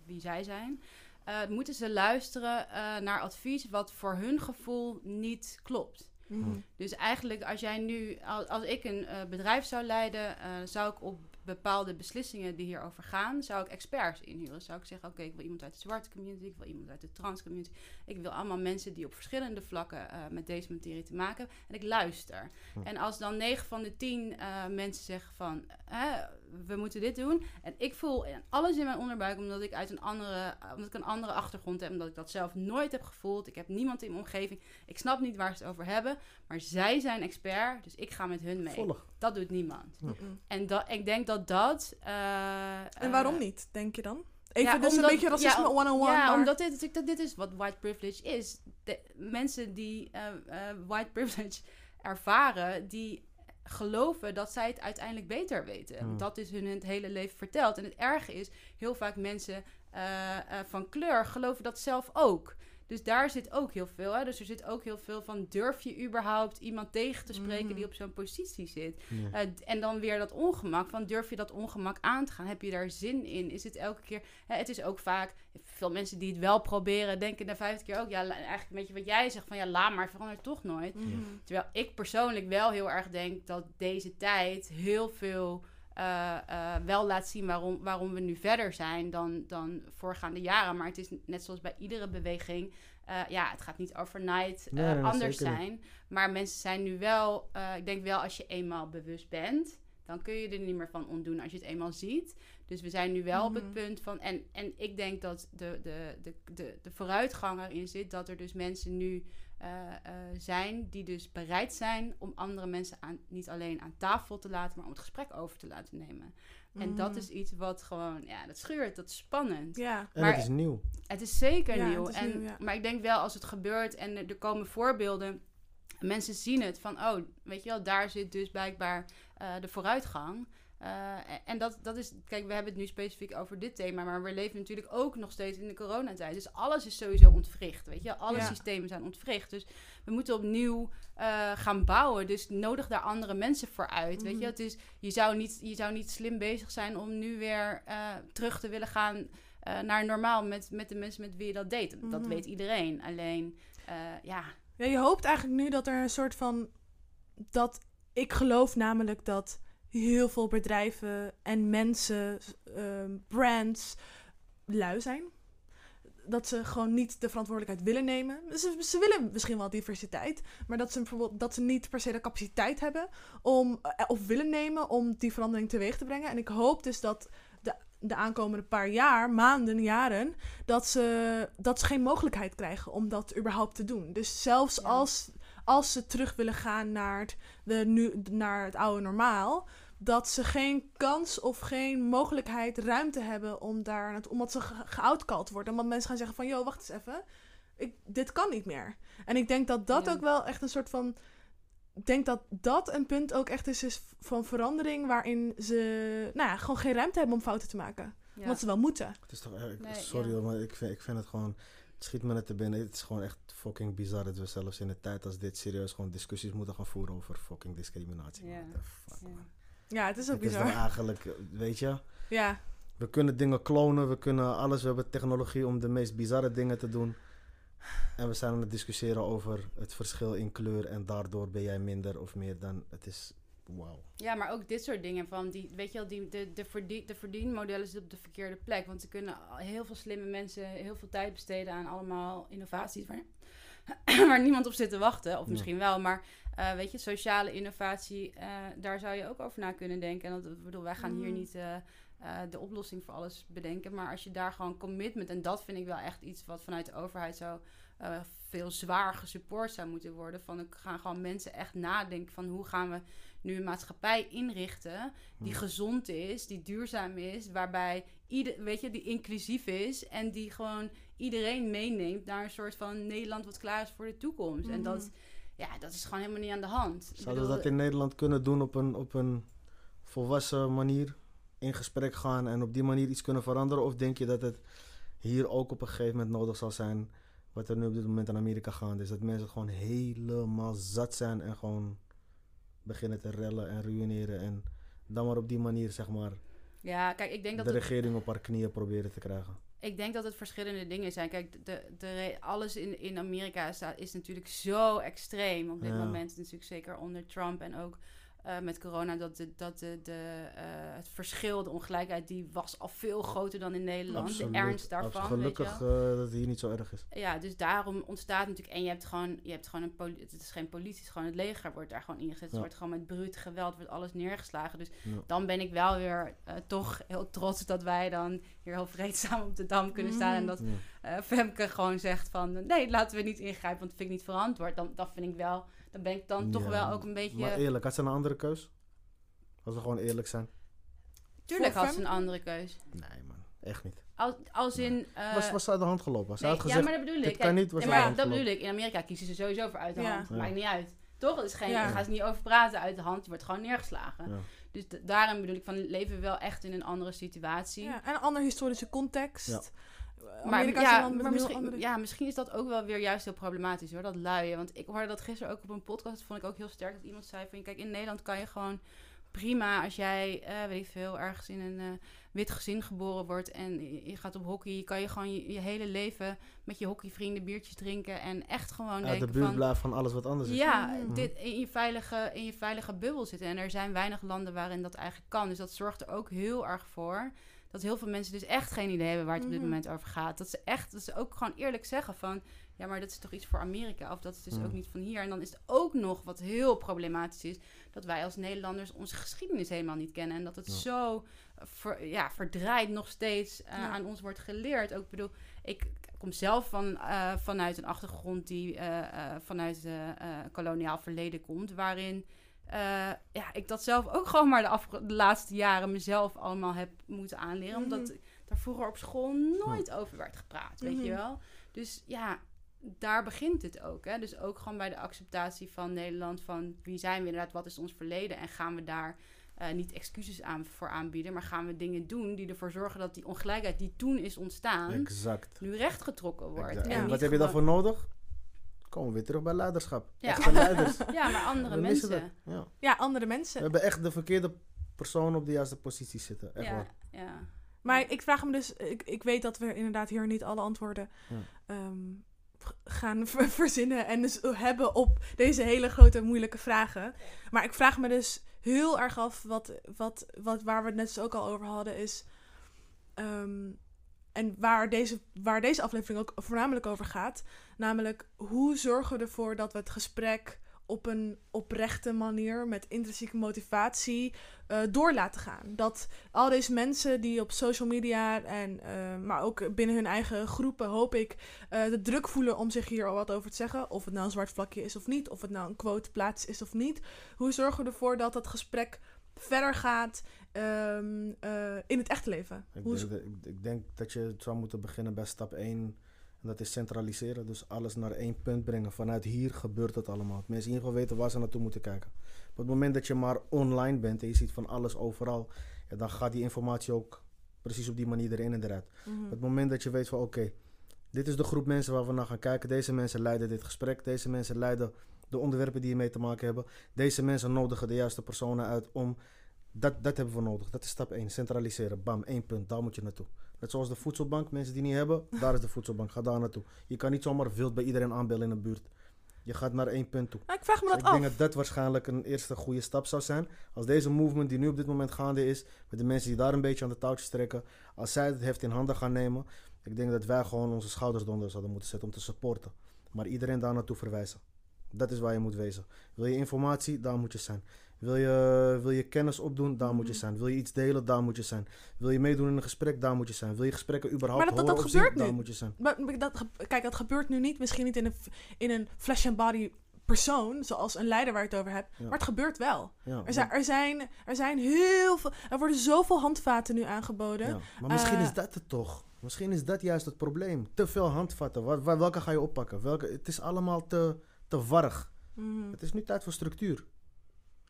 wie zij zijn, eh, moeten ze luisteren eh, naar advies wat voor hun gevoel niet klopt. Mhm. Dus eigenlijk als jij nu, als, als ik een eh, bedrijf zou leiden, eh, zou ik op bepaalde beslissingen die hierover gaan, zou ik experts inhuren. Zou ik zeggen, oké, ik wil iemand uit de zwarte community, ik wil iemand uit de trans community. Ik wil allemaal mensen die op verschillende vlakken eh, met deze materie te maken hebben. En ik luister. Hm. En als dan 9 van de 10 eh, mensen zeggen van, hè, we moeten dit doen. En ik voel alles in mijn onderbuik omdat ik uit een andere, omdat ik een andere achtergrond heb, omdat ik dat zelf nooit heb gevoeld. Ik heb niemand in mijn omgeving. Ik snap niet waar ze het over hebben. Maar zij zijn expert, dus ik ga met hun mee. Volg. Dat doet niemand. En dat, ik denk dat dat... eh, En waarom eh, niet, denk je dan? Even ja, dus omdat- een beetje racisme ja, 101. Ja, maar- omdat dit, dat dit is wat white privilege is. De, mensen die eh, eh, white privilege ervaren, die geloven dat zij het uiteindelijk beter weten. Hmm. Dat is hun het hele leven verteld. En het erge is, heel vaak mensen eh, eh, van kleur geloven dat zelf ook. Dus daar zit ook heel veel. Hè? Dus er zit ook heel veel van: durf je überhaupt iemand tegen te spreken Mhm. die op zo'n positie zit? Eh, en dan weer dat ongemak. Van durf je dat ongemak aan te gaan? Heb je daar zin in? Is het elke keer... Hè, het is ook vaak... Veel mensen die het wel proberen... denken na vijfde keer ook... Ja, la- eigenlijk een beetje wat jij zegt. Van ja, laat maar. Verandert toch nooit. Mhm. Terwijl ik persoonlijk wel heel erg denk... dat deze tijd heel veel... eh, eh, wel laat zien waarom, waarom we nu verder zijn dan, dan voorgaande jaren. Maar het is net zoals bij iedere beweging. eh, ja, het gaat niet overnight eh, Nee, anders niet. zijn. Maar mensen zijn nu wel, eh, ik denk wel als je eenmaal bewust bent, dan kun je er niet meer van ontdoen als je het eenmaal ziet. Dus we zijn nu wel op het Mhm. punt van, en, en ik denk dat de, de, de, de, de vooruitgang erin zit, dat er dus mensen nu zijn die dus bereid zijn om andere mensen aan, niet alleen aan tafel te laten, maar om het gesprek over te laten nemen. En dat Mhm. is iets wat gewoon, ja, dat schuurt, dat is spannend. Ja. En Maar- het is nieuw. Het is zeker Ja, nieuw. het is en, nieuw, ja. Maar ik denk wel als het gebeurt en er, er komen voorbeelden. Mensen zien het van, oh, weet je wel, daar zit dus blijkbaar eh, de vooruitgang. Eh, en dat, dat is, kijk, we hebben het nu specifiek over dit thema, maar we leven natuurlijk ook nog steeds in de coronatijd. Dus alles is sowieso ontwricht, weet je. Alle Ja. systemen zijn ontwricht. Dus we moeten opnieuw eh, gaan bouwen. Dus nodig daar andere mensen voor uit, weet Mhm. je. Het is, je, zou niet, je zou niet slim bezig zijn om nu weer eh, terug te willen gaan naar normaal met, met de mensen met wie je dat deed. Dat Mhm. weet iedereen. Alleen, ja, Ja, je hoopt eigenlijk nu dat er een soort van. Dat ik geloof namelijk dat heel veel bedrijven en mensen, ehm, brands, lui zijn. Dat ze gewoon niet de verantwoordelijkheid willen nemen. Ze, ze willen misschien wel diversiteit, maar dat ze bijvoorbeeld dat ze niet per se de capaciteit hebben om eh, of willen nemen om die verandering teweeg te brengen. En ik hoop dus dat de, de aankomende paar jaar, maanden, jaren, dat ze, dat ze geen mogelijkheid krijgen om dat überhaupt te doen. Dus zelfs Ja. als, als ze terug willen gaan naar het, de, nu, naar het oude normaal, dat ze geen kans of geen mogelijkheid, ruimte hebben om daar, naartoe- omdat ze ge- geoutkald worden. Omdat mensen gaan zeggen van, joh, wacht eens even, ik, dit kan niet meer. En ik denk dat dat Ja. ook wel echt een soort van... Ik denk dat dat een punt ook echt is, is van verandering waarin ze nou ja, gewoon geen ruimte hebben om fouten te maken. ja. Omdat ze wel moeten. Het is toch, eh, ik- Nee, sorry ja. hoor, maar ik vind, ik vind het gewoon, het schiet me net te binnen. Het is gewoon echt fucking bizar dat we zelfs in een tijd als dit serieus gewoon discussies moeten gaan voeren over fucking discriminatie. Ja. What the fuck, Ja. Ja, het is ook Het is dan bizar. eigenlijk, weet je, Ja, we kunnen dingen klonen, we kunnen alles, we hebben technologie om de meest bizarre dingen te doen. En we zijn aan het discussiëren over het verschil in kleur en daardoor ben jij minder of meer dan. Het is. Wauw. Ja, maar ook dit soort dingen van die, weet je wel, die, de, de, verdien, de verdienmodellen zitten op de verkeerde plek. Want ze kunnen heel veel slimme mensen heel veel tijd besteden aan allemaal innovaties waar, waar niemand op zit te wachten. Of Ja. misschien wel, maar eh, weet je, sociale innovatie, eh, daar zou je ook over na kunnen denken. En dat, ik bedoel, wij gaan hier Mhm. niet eh, eh, de oplossing voor alles bedenken. Maar als je daar gewoon commitment, en dat vind ik wel echt iets wat vanuit de overheid zo eh, veel zwaar gesupport zou moeten worden. Van ik gaan gewoon mensen echt nadenken van hoe gaan we nu een maatschappij inrichten die Hmm. gezond is, die duurzaam is, waarbij ieder, weet je, die inclusief is en die gewoon iedereen meeneemt naar een soort van Nederland wat klaar is voor de toekomst. En dat, ja, dat is gewoon helemaal niet aan de hand. Zouden we bedoel, dat in Nederland kunnen doen op een, op een volwassen manier? In gesprek gaan en op die manier iets kunnen veranderen? Of denk je dat het hier ook op een gegeven moment nodig zal zijn? Wat er nu op dit moment in Amerika gaande is. Dat mensen gewoon helemaal zat zijn en gewoon beginnen te rellen en ruïneren. En dan maar op die manier, zeg maar, Ja, kijk, ik denk dat de het, regering op haar knieën proberen te krijgen. Ik denk dat het verschillende dingen zijn. Kijk, de, de, alles in, in Amerika is, is natuurlijk zo extreem op dit Ja. moment. Natuurlijk zeker onder Trump en ook eh, met corona. Dat, de, dat de, de, eh, het verschil, de ongelijkheid, die was al veel groter dan in Nederland. de ernst daarvan. absoluut. weet je Gelukkig eh, dat het hier niet zo erg is. Ja, dus daarom ontstaat natuurlijk... En je hebt gewoon, je hebt gewoon een... Het is geen politie, het is gewoon het leger wordt daar gewoon ingezet. Het wordt gewoon met brute geweld, wordt alles neergeslagen. Dus Ja. dan ben ik wel weer eh, toch heel trots dat wij dan hier heel vreedzaam op de Dam kunnen staan. En Mhm. dat Ja. eh, Femke gewoon zegt van... Nee, laten we niet ingrijpen, want dat vind ik niet verantwoord. Dan, dat vind ik wel... Dan ben ik dan toch Ja, wel ook een beetje... Maar eerlijk, had ze een andere keus? Als we gewoon eerlijk zijn. tuurlijk Voor had ze een andere keus. Nee man, echt niet. Als, als in... eh, was, was ze uit de hand gelopen? Nee, had gezegd, ja, maar dat bedoel dit ik. kan niet, was nee, maar dat bedoel ik. In Amerika kiezen ze sowieso voor uit de Ja. hand. Ja. Maakt niet uit. Toch? Het is geen, Ja. Daar gaan ze niet over praten uit de hand. Je wordt gewoon neergeslagen. Ja. Dus daarom bedoel ik van leven we wel echt in een andere situatie. Ja, en een andere historische context. Ja. Maar, ja, maar misschien, andere... ja, misschien is dat ook wel weer juist heel problematisch hoor, dat luien. Want ik hoorde dat gisteren ook op een podcast, dat vond ik ook heel sterk, dat iemand zei van, kijk, in Nederland kan je gewoon prima als jij, eh, weet ik veel, ergens in een eh, wit gezin geboren wordt en je, gaat op hockey, kan je gewoon je, je hele leven met je hockeyvrienden biertjes drinken en echt gewoon Uit de denken buurt van, van alles wat anders is. ja, Mhm. dit, in, je veilige, in je veilige bubbel zitten. En er zijn weinig landen waarin dat eigenlijk kan. Dus dat zorgt er ook heel erg voor dat heel veel mensen dus echt geen idee hebben waar het op dit Mhm. moment over gaat. Dat ze echt, dat ze ook gewoon eerlijk zeggen van, ja, maar dat is toch iets voor Amerika of dat is dus Mhm. ook niet van hier. En dan is het ook nog wat heel problematisch is, dat wij als Nederlanders onze geschiedenis helemaal niet kennen en dat het Ja. zo ver, ja, verdraaid nog steeds eh, Ja. aan ons wordt geleerd. Ook ik bedoel, ik kom zelf van, eh, vanuit een achtergrond die eh, eh, vanuit het koloniaal verleden komt, waarin eh, ja, ik dat zelf ook gewoon maar de, laatste jaren mezelf allemaal heb moeten aanleren, omdat Mhm. daar vroeger op school nooit over werd gepraat, weet je Mhm. wel. Dus ja, daar begint het ook. Hè? Dus ook gewoon bij de acceptatie van Nederland, van wie zijn we inderdaad, wat is ons verleden en gaan we daar eh, niet excuses aan, voor aanbieden, maar gaan we dingen doen die ervoor zorgen dat die ongelijkheid die toen is ontstaan, Exact. nu rechtgetrokken wordt. Exact. En Ja. Wat heb je daarvoor nodig? Komen we weer terug bij leiderschap. Ja. Echte leiders. Ja, maar andere We mensen. Ja. Ja, andere We mensen. hebben echt de verkeerde persoon op de juiste positie zitten. Echt Ja, waar. ja. Maar ik vraag me dus, ik, ik weet dat we inderdaad hier niet alle antwoorden Ja. ehm, gaan ver- verzinnen en dus hebben op deze hele grote moeilijke vragen. Maar ik vraag me dus heel erg af, wat, wat, wat, waar we het net zo ook al over hadden, is. ehm, en waar deze, waar deze aflevering ook voornamelijk over gaat. Namelijk, hoe zorgen we ervoor dat we het gesprek op een oprechte manier, met intrinsieke motivatie, eh, door laten gaan. Dat al deze mensen die op social media en eh, maar ook binnen hun eigen groepen hoop ik eh, de druk voelen om zich hier al wat over te zeggen. Of het nou een zwart vlakje is of niet, of het nou een quote plaats is of niet. Hoe zorgen we ervoor dat het gesprek verder gaat ehm, eh, in het echte leven? Ik denk, dat, ik, ik denk dat je zou moeten beginnen bij stap 1. En dat is centraliseren. Dus alles naar één punt brengen. Vanuit hier gebeurt het allemaal. Mensen in ieder geval weten waar ze naartoe moeten kijken. Op het moment dat je maar online bent en je ziet van alles overal. Ja, dan gaat die informatie ook precies op die manier erin en eruit. Mhm. Op het moment dat je weet van oké, dit is de groep mensen waar we naar gaan kijken. Deze mensen leiden dit gesprek. Deze mensen leiden de onderwerpen die hiermee te maken hebben. Deze mensen nodigen de juiste personen uit om... Dat, dat hebben we nodig. Dat is stap 1. Centraliseren. Bam, één punt. Daar moet je naartoe. Net zoals de voedselbank, mensen die niet hebben, daar is de voedselbank. Ga daar naartoe. Je kan niet zomaar wild bij iedereen aanbellen in de buurt. Je gaat naar één punt toe. Ik vraag me Dus dat ik af. denk dat dat waarschijnlijk een eerste goede stap zou zijn. Als deze movement die nu op dit moment gaande is, met de mensen die daar een beetje aan de touwtjes trekken, als zij het heft in handen gaan nemen, ik denk dat wij gewoon onze schouders eronder zouden moeten zetten om te supporten. Maar iedereen daar naartoe verwijzen. Dat is waar je moet wezen. Wil je informatie, daar moet je zijn. Wil je, wil je kennis opdoen, daar moet je Mhm. zijn. Wil je iets delen, daar moet je zijn. Wil je meedoen in een gesprek, daar moet je zijn. Wil je gesprekken überhaupt Maar dat- dat- horen dat zien, gebeurt daar nu. moet je zijn. Maar, maar dat, kijk, dat gebeurt nu niet. Misschien niet in een, in een flesh and body persoon, zoals een leider waar je het over hebt. Ja. Maar het gebeurt wel. Ja, Er zijn, er, zijn, er zijn heel veel. Er worden zoveel handvaten nu aangeboden. Ja, maar misschien Eh, is dat het toch. Misschien is dat juist het probleem. Te veel handvatten. Wa- wa- welke ga je oppakken? Welke, het is allemaal te, te warrig. Mhm. Het is nu tijd voor structuur.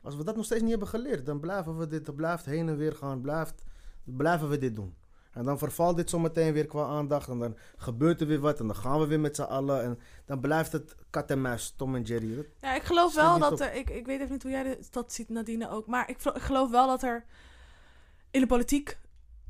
Als we dat nog steeds niet hebben geleerd, dan blijven we dit, dan blijft heen en weer gaan, blijft, blijven we dit doen. En dan vervalt dit zometeen weer qua aandacht en dan gebeurt er weer wat en dan gaan we weer met z'n allen en dan blijft het kat en muis, Tom en Jerry. Dat- Ja, ik geloof wel dat op. er. Ik, ik weet even niet hoe jij dit- dat ziet, Nadine ook. Maar ik, ik geloof wel dat er in de politiek.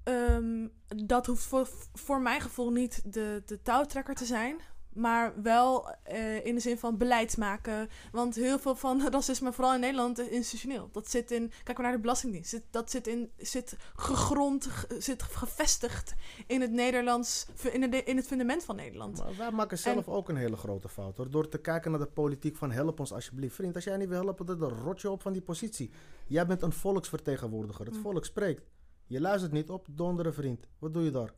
ehm, dat hoeft voor, voor mijn gevoel niet de, de touwtrekker te zijn. Maar wel eh, in de zin van beleid maken. Want heel veel van racisme, vooral in Nederland, is institutioneel. Dat zit in. Kijk maar naar de Belastingdienst. Zit, dat zit, in, zit gegrond, ge- zit gevestigd in het Nederlands. In, het- in het fundament van Nederland. Maar wij maken zelf ook een hele grote fout hoor. Door te kijken naar de politiek van help ons alsjeblieft. Vriend, als jij niet wil helpen, dan rot je op van die positie. Jij bent een volksvertegenwoordiger. Het Mm. volk spreekt. Je luistert niet op, donderen vriend. Wat doe je daar?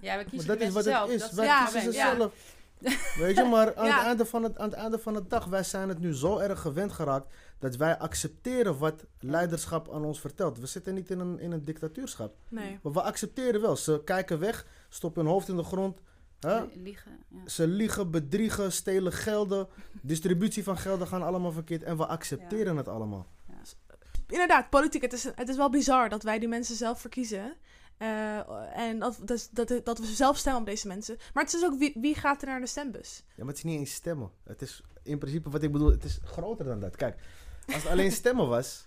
Ja, we Maar kiezen dat is wat mensen het zelf. is. Dat Wij Ja, kiezen ze ja. zelf. Weet je, maar aan, Ja. het einde van het, aan het einde van de dag, wij zijn het nu zo erg gewend geraakt dat wij accepteren wat leiderschap aan ons vertelt. We zitten niet in een, in een dictatuurschap. Nee. Maar we accepteren wel. Ze kijken weg, stoppen hun hoofd in de grond. Hè? Liegen, ja. Ze liegen, bedriegen, stelen gelden. Distributie van gelden gaan allemaal verkeerd. En we accepteren het allemaal. inderdaad, politiek. Het is, het is wel bizar dat wij die mensen zelf verkiezen. Eh, en dat, dat, dat, we zelf stemmen op deze mensen. Maar het is ook wie, wie gaat er naar de stembus? Ja, maar het is niet eens stemmen. Het is in principe wat ik bedoel, het is groter dan dat. Kijk, als het alleen stemmen was,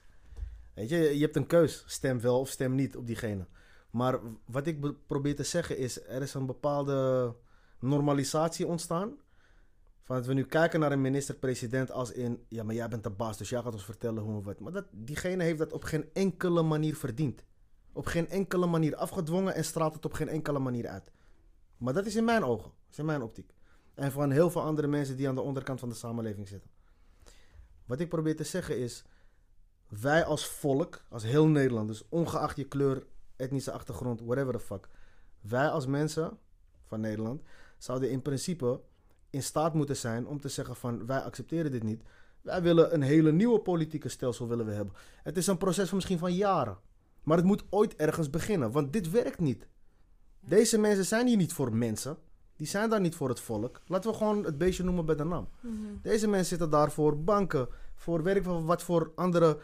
weet je, je hebt een keus. Stem wel of stem niet op diegene. Maar wat ik be- probeer te zeggen is, er is een bepaalde normalisatie ontstaan. Van dat we nu kijken naar een minister-president als in, ja, maar jij bent de baas, dus jij gaat ons vertellen hoe en wat. Maar dat, diegene heeft dat op geen enkele manier verdiend. Op geen enkele manier afgedwongen en straalt het op geen enkele manier uit. Maar dat is in mijn ogen, dat is in mijn optiek. En van heel veel andere mensen die aan de onderkant van de samenleving zitten. Wat ik probeer te zeggen is, wij als volk, als heel Nederland, dus ongeacht je kleur, etnische achtergrond, whatever the fuck. Wij als mensen van Nederland zouden in principe in staat moeten zijn om te zeggen van wij accepteren dit niet. Wij willen een hele nieuwe politieke stelsel willen we hebben. Het is een proces van misschien van jaren. Maar het moet ooit ergens beginnen, want dit werkt niet. Deze mensen zijn hier niet voor mensen. Die zijn daar niet voor het volk. Laten we gewoon het beestje noemen bij de naam. Deze mensen zitten daar voor banken, voor werk van wat voor andere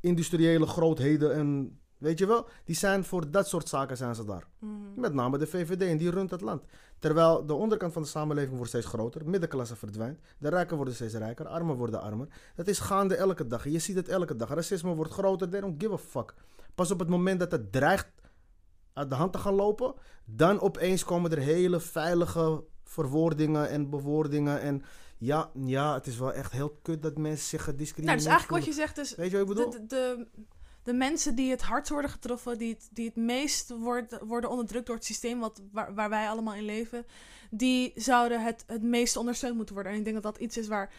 industriële grootheden en weet je wel, die zijn voor dat soort zaken zijn ze daar. Mhm. Met name de VVD en die runt het land. Terwijl de onderkant van de samenleving wordt steeds groter, middenklasse verdwijnt, de rijken worden steeds rijker, armen worden armer. Dat is gaande elke dag. Je ziet het elke dag. Racisme wordt groter, they don't give a fuck. Pas op het moment dat het dreigt uit de hand te gaan lopen, dan opeens komen er hele veilige verwoordingen en bewoordingen en ja, ja, het is wel echt heel kut dat mensen zich Nou, gediscrimineerd dus eigenlijk wat je zegt is... Weet je wat ik bedoel? De, de, de, de mensen die het hardst worden getroffen, die het, die het meest wordt, worden onderdrukt door het systeem wat, waar, wij allemaal in leven, die zouden het, het meest ondersteund moeten worden. En ik denk dat dat iets is waar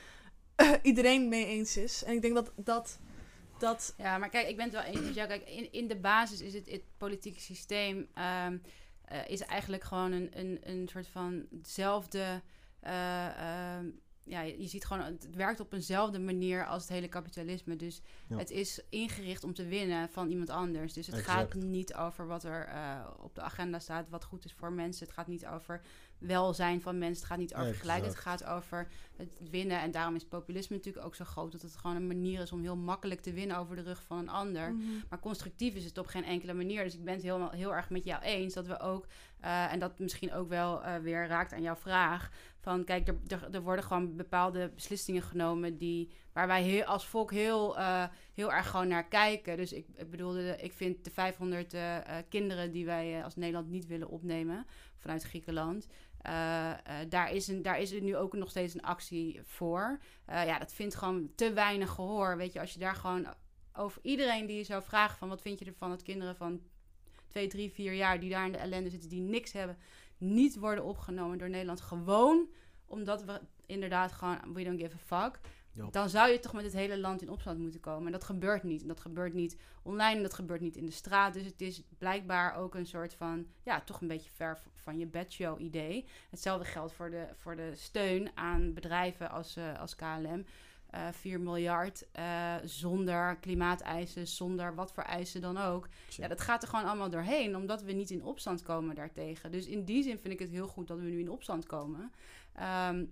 iedereen mee eens is. En ik denk dat dat... dat Ja, maar kijk, ik ben het wel eens met jou. Kijk, in, in de basis is het, het politieke systeem... ehm, eh, is eigenlijk gewoon een, een, een soort van eh, ehm, ja, je ziet gewoon, het werkt op eenzelfde manier als het hele kapitalisme. Dus Ja. het is ingericht om te winnen van iemand anders. Dus het gaat niet over wat er eh, op de agenda staat, wat goed is voor mensen. Het gaat niet over welzijn van mensen. Het gaat niet over gelijkheid. Het gaat over het winnen. En daarom is populisme natuurlijk ook zo groot. Dat het gewoon een manier is om heel makkelijk te winnen over de rug van een ander. Mhm. Maar constructief is het op geen enkele manier. Dus ik ben het heel, heel erg met jou eens dat we ook, eh, en dat misschien ook wel eh, weer raakt aan jouw vraag, Van kijk, er, er, worden gewoon bepaalde beslissingen genomen die, waar wij als volk heel, eh, heel erg gewoon naar kijken. Dus ik, bedoelde, ik vind de 500 eh, eh, kinderen die wij als Nederland niet willen opnemen vanuit Griekenland. daar, is een, daar is er nu ook nog steeds een actie voor. Ja, dat vindt gewoon te weinig gehoor. Weet je, als je daar gewoon over iedereen die je zou vragen van wat vind je ervan dat kinderen van 2, 3, 4 jaar die daar in de ellende zitten, die niks hebben, niet worden opgenomen door Nederland. Gewoon omdat we inderdaad gewoon, we don't give a fuck. Dan zou je toch met het hele land in opstand moeten komen. En dat gebeurt niet. En dat gebeurt niet online, en dat gebeurt niet in de straat. Dus het is blijkbaar ook een soort van, ja, toch een beetje ver van je bedshow idee. Hetzelfde geldt voor de, voor de steun aan bedrijven als, eh, als KLM. Eh 4 miljard eh, zonder klimaateisen, zonder wat voor eisen dan ook. Ja, dat gaat er gewoon allemaal doorheen, omdat we niet in opstand komen daartegen. Dus in die zin vind ik het heel goed dat we nu in opstand komen. Ehm,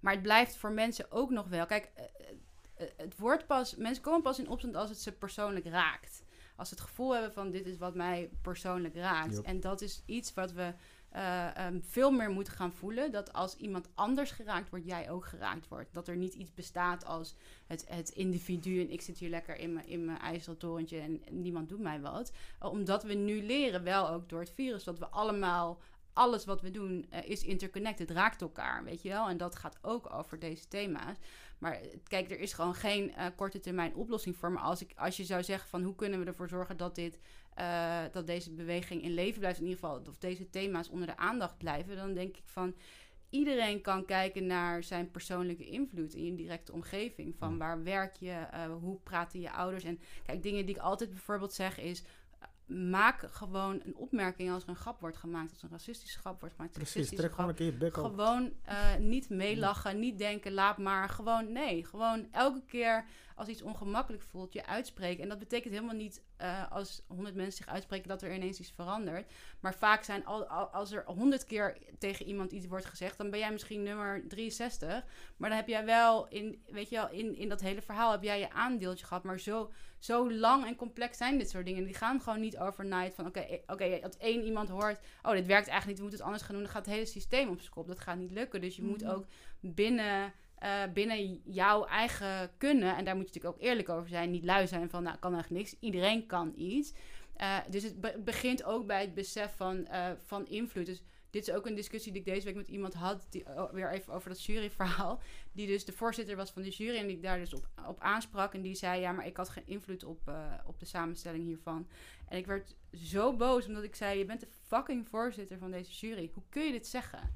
maar het blijft voor mensen ook nog wel. Kijk, eh, het wordt pas. Mensen komen pas in opstand als het ze persoonlijk raakt. Als ze het gevoel hebben van dit is wat mij persoonlijk raakt. En dat is iets wat we eh, ehm, veel meer moeten gaan voelen. Dat als iemand anders geraakt wordt, jij ook geraakt wordt. Dat er niet iets bestaat als het, het individu en ik zit hier lekker in mijn, in mijn ijzeren torentje en niemand doet mij wat. Uh, omdat we nu leren, wel ook door het virus, dat we allemaal, alles wat we doen uh, is interconnected, raakt elkaar, weet je wel. En dat gaat ook over deze thema's. Maar eh, kijk, er is gewoon geen korte termijn oplossing voor. Maar als, ik, als je zou zeggen van hoe kunnen we ervoor zorgen dat dit uh, dat deze beweging in leven blijft, in ieder geval, of deze thema's onder de aandacht blijven, dan denk ik van iedereen kan kijken naar zijn persoonlijke invloed in je directe omgeving. Van waar werk je, uh, hoe praten je ouders. En kijk, dingen die ik altijd bijvoorbeeld zeg is. Maak gewoon een opmerking als er een grap wordt gemaakt, als een racistische grap wordt gemaakt. Precies, trek gewoon een keer je bek op. Gewoon uh, niet meelachen, niet denken, laat maar. Gewoon nee, gewoon elke keer als iets ongemakkelijk voelt, je uitspreken. En dat betekent helemaal niet uh, als honderd mensen zich uitspreken dat er ineens iets verandert. Maar vaak zijn al, al, als er honderd keer tegen iemand iets wordt gezegd, dan ben jij misschien nummer 63. Maar dan heb jij wel in, weet je wel, in, in dat hele verhaal heb jij je aandeeltje gehad. Maar zo, zo lang en complex zijn dit soort dingen. Die gaan gewoon niet overnight van oké, okay, okay, dat één iemand hoort, oh, dit werkt eigenlijk niet, we moeten het anders gaan doen. Dan gaat het hele systeem op zijn kop. Dat gaat niet lukken. Dus je mm -hmm. moet ook binnen. Uh, binnen jouw eigen kunnen, en daar moet je natuurlijk ook eerlijk over zijn, niet lui zijn van, nou, kan eigenlijk niks. Iedereen kan iets. Uh, dus het be begint ook bij het besef van, uh, van invloed. Dus dit is ook een discussie die ik deze week met iemand had, die, weer even over dat juryverhaal, die dus de voorzitter was van de jury en die ik daar dus op, op aansprak. En die zei, ja, maar ik had geen invloed op, op de samenstelling hiervan. En ik werd zo boos, omdat ik zei, je bent de fucking voorzitter van deze jury. Hoe kun je dit zeggen?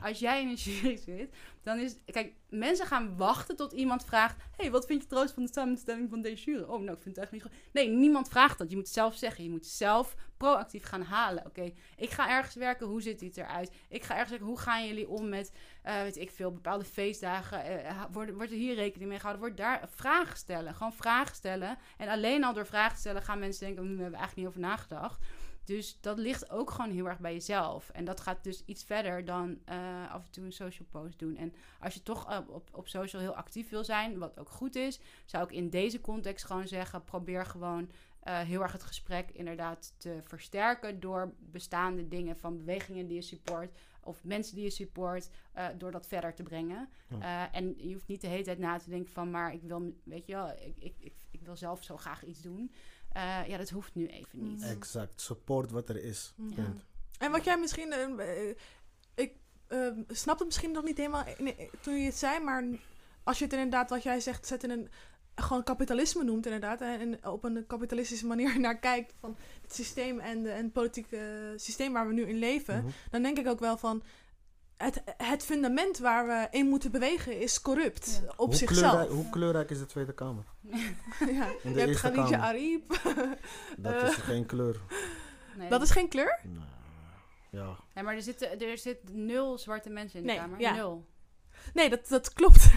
Als jij in een jury zit, dan is... Kijk, mensen gaan wachten tot iemand vraagt... hey, wat vind je trouwens van de samenstelling van deze jury? Oh, nou, ik vind het eigenlijk niet goed. Nee, niemand vraagt dat. Je moet zelf zeggen. Je moet zelf proactief gaan halen. Oké, ik ga ergens werken. Hoe ziet dit eruit? Ik ga ergens werken. Hoe gaan jullie om met, uh, weet ik veel, bepaalde feestdagen? Uh, wordt, wordt er hier rekening mee gehouden? Wordt daar vragen stellen? Gewoon vragen stellen. En alleen al door vragen stellen gaan mensen denken... Hm, we hebben eigenlijk niet over nagedacht. Dus dat ligt ook gewoon heel erg bij jezelf. En dat gaat dus iets verder dan uh, af en toe een social post doen. En als je toch op, op, op social heel actief wil zijn, wat ook goed is, zou ik in deze context gewoon zeggen: probeer gewoon uh, heel erg het gesprek inderdaad te versterken door bestaande dingen van bewegingen die je support of mensen die je support, uh, door dat verder te brengen. Ja. Uh, en je hoeft niet de hele tijd na te denken van, maar ik wil, weet je wel, ik, ik, ik, ik wil zelf zo graag iets doen. Uh, ja, dat hoeft nu even niet. Exact. Support wat er is. Ja. En wat jij misschien... Uh, ik snap het misschien nog niet helemaal nee, toen je het zei, maar als je het inderdaad, wat jij zegt, zet in een gewoon kapitalisme noemt inderdaad en op een kapitalistische manier naar kijkt van het systeem en, de, en het politieke systeem waar we nu in leven, mm -hmm. dan denk ik ook wel van het, het fundament waar we in moeten bewegen is corrupt ja. op hoe zichzelf. Kleurrijk, hoe kleurrijk is de Tweede Kamer? ja, je hebt Khadija Ariep. Dat uh, is geen kleur. Nee. Dat is geen kleur? Nou, ja. Nee, maar er zitten er zit nul zwarte mensen in de nee, Kamer. Ja. Nul. Nee, dat, dat klopt.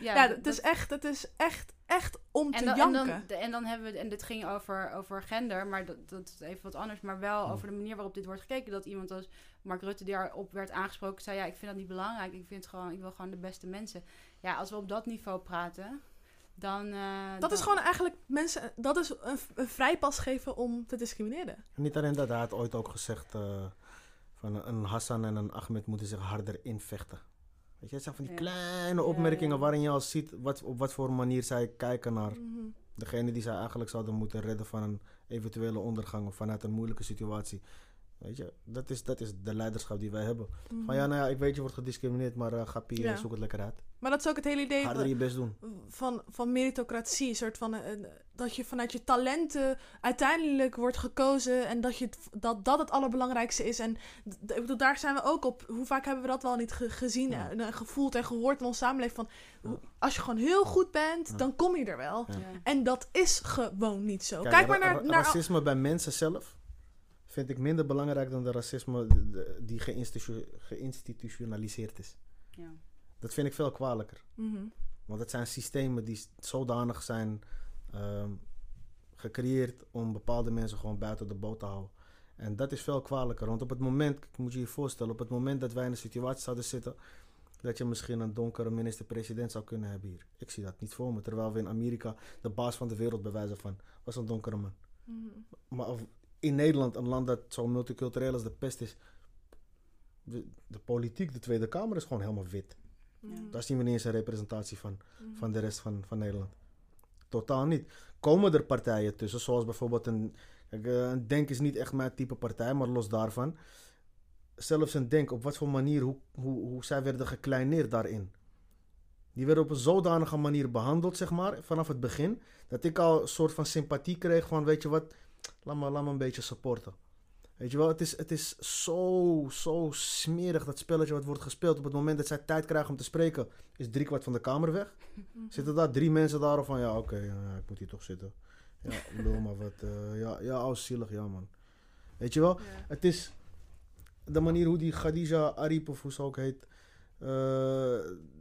Ja, ja dat, het is echt, het is echt, echt om en te dan, janken. En dan, en dan hebben we, en dit ging over, over gender, maar dat, dat is even wat anders, maar wel over de manier waarop dit wordt gekeken. Dat iemand als Mark Rutte, die daarop werd aangesproken, zei: Ja, ik vind dat niet belangrijk. Ik vind gewoon, ik wil gewoon de beste mensen. Ja, als we op dat niveau praten, dan. Uh, dat dan, is gewoon eigenlijk mensen, dat is een, een vrijpas geven om te discrimineren. Niet alleen dat, hij had ooit ook gezegd. Uh, van een Hassan en een Ahmed moeten zich harder invechten. Weet je, het zijn van die Ja. kleine opmerkingen ja. waarin je al ziet wat, op wat voor manier zij kijken naar Mhm. degene die zij eigenlijk zouden moeten redden van een eventuele ondergang of vanuit een moeilijke situatie. Weet je, dat is, dat is de leiderschap die wij hebben. Mhm. Van ja, nou ja, ik weet je wordt gediscrimineerd, maar uh, ga pie, Ja. zoek het lekker uit. Maar dat is ook het hele idee Harder je best doen. van, van meritocratie. Een soort van, eh, eh, dat je vanuit je talenten uiteindelijk wordt gekozen. En dat, je dat dat het allerbelangrijkste is. En ik bedoel, daar zijn we ook op. Hoe vaak hebben we dat wel niet ge- gezien Ja. en, en gevoeld en gehoord in onze samenleving. Van, als je gewoon heel goed bent, Ja. dan kom je er wel. En dat is gewoon niet zo. Kijk, Kijk, maar naar... naar racisme bij mensen zelf vind ik minder belangrijk dan de racisme die geïnstitu- geïnstitutionaliseerd is. Ja. Dat vind ik veel kwalijker. Mhm. Want het zijn systemen die zodanig zijn ehm, gecreëerd om bepaalde mensen gewoon buiten de boot te houden. En dat is veel kwalijker. Want op het moment, ik moet je je voorstellen, op het moment dat wij in een situatie zouden zitten. dat je misschien een donkere minister-president zou kunnen hebben hier. Ik zie dat niet voor me. Terwijl we in Amerika de baas van de wereld bewijzen van was een donkere man. Mhm. Maar of in Nederland, een land dat zo multicultureel als de pest is. De, de politiek, de Tweede Kamer is gewoon helemaal wit. Daar zien we niet eens een representatie van Mhm. van de rest van, van Nederland. Totaal niet. Komen er partijen tussen, zoals bijvoorbeeld een. Eh, een Denk is niet echt mijn type partij, maar los daarvan. Zelfs een Denk, op wat voor manier, hoe, hoe, hoe zij werden gekleineerd daarin. Die werden op een zodanige manier behandeld, zeg maar, vanaf het begin. Dat ik al een soort van sympathie kreeg van, weet je wat, laat me, laat me een beetje supporten. Weet je wel, het is, het is zo, zo smerig dat spelletje wat wordt gespeeld. Op het moment dat zij tijd krijgen om te spreken, is driekwart van de kamer weg. Zitten daar drie mensen daar of van ja, oké, ja, ik moet hier toch zitten. Ja, lul maar wat. eh, ja, ja, oh, zielig, ja man. Weet je wel, Ja. het is de manier hoe die Khadija Arif of hoe ze ook heet, eh,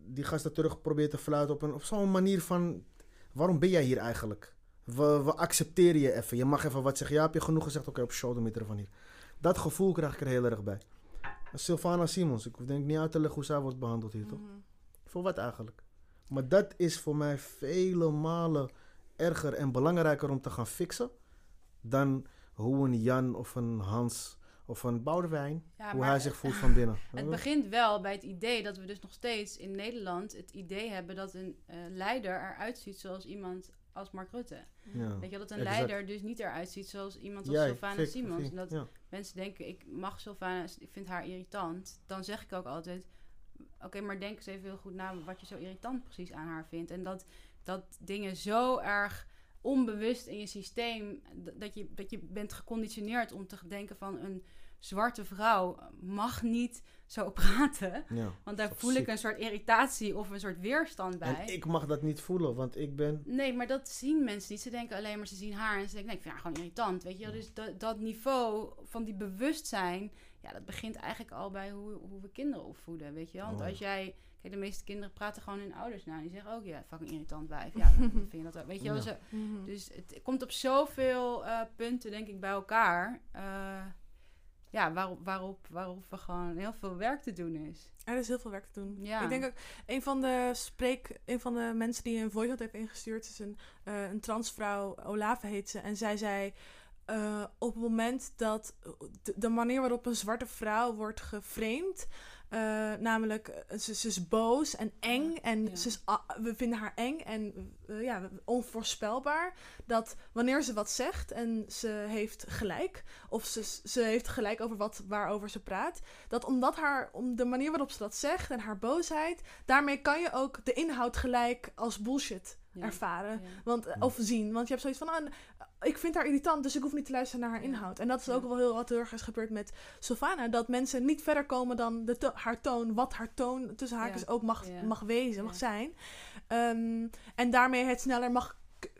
die gasten terug probeert te fluiten op, een, op zo'n manier van, waarom ben jij hier eigenlijk? We, we accepteren je even. Je mag even wat zeggen. Ja, heb je genoeg gezegd? Oké, op show de meter van hier. Dat gevoel krijg ik er heel erg bij. Sylvana Simons, ik denk niet uit te leggen hoe zij wordt behandeld hier, toch? Mhm. Voor wat eigenlijk? Maar dat is voor mij vele malen erger en belangrijker om te gaan fixen dan hoe een Jan of een Hans of een Boudewijn, Ja, hoe hij zich voelt van binnen. Het begint wel bij het idee dat we dus nog steeds in Nederland het idee hebben dat een eh, leider eruit ziet zoals iemand als Mark Rutte. ja. Weet je, dat een Exact. leider dus niet eruit ziet zoals iemand als Sylvana Fik, Simons. En dat ja. mensen denken, ik mag Sylvana, ik vind haar irritant. Dan zeg ik ook altijd, oké, maar denk eens even heel goed na wat je zo irritant precies aan haar vindt. En dat, dat dingen zo erg onbewust in je systeem, dat je, dat je bent geconditioneerd om te denken van een zwarte vrouw mag niet zo praten. Ja. Want daar voel ik een soort irritatie of een soort weerstand bij. En ik mag dat niet voelen, want ik ben... Nee, maar dat zien mensen niet. Ze denken alleen maar, ze zien haar en ze denken, nee, ik vind haar gewoon irritant. Weet je wel? Dus dat, dat niveau van die bewustzijn, ja, dat begint eigenlijk al bij hoe, hoe we kinderen opvoeden, weet je wel? Want Oh. als jij, kijk, de meeste kinderen praten gewoon hun ouders na. En die zeggen ook, ja, fucking irritant wijf. Ja, dan vind je dat ook, weet je wel? Ja. Mhm. dus het komt op zoveel eh, punten, denk ik, bij elkaar. eh, ja, waarop, waarop, waarop we gewoon heel veel werk te doen is. Er is heel veel werk te doen. Ja. Ik denk ook, een van de spreek, een van de mensen die een voice heeft ingestuurd, is een, eh, een transvrouw, Olave heet ze. En zij zei, eh, op het moment dat de, de manier waarop een zwarte vrouw wordt geframed, eh, namelijk eh, ze, ze is boos en eng en Ja. ze is, we vinden haar eng en eh, ja, onvoorspelbaar. Dat wanneer ze wat zegt en ze heeft gelijk, of ze, ze heeft gelijk over wat, waarover ze praat, dat omdat haar, om de manier waarop ze dat zegt en haar boosheid, daarmee kan je ook de inhoud gelijk als bullshit Ja. ervaren. Ja. Want, of zien. Want je hebt zoiets van, ah, ik vind haar irritant, dus ik hoef niet te luisteren naar haar Ja. inhoud. En dat is ook wel heel wat heel erg is gebeurd met Sylvana. Dat mensen niet verder komen dan de to- haar toon, wat haar toon tussen haakjes ook mag, mag wezen, mag zijn. Ehm, en daarmee het sneller mag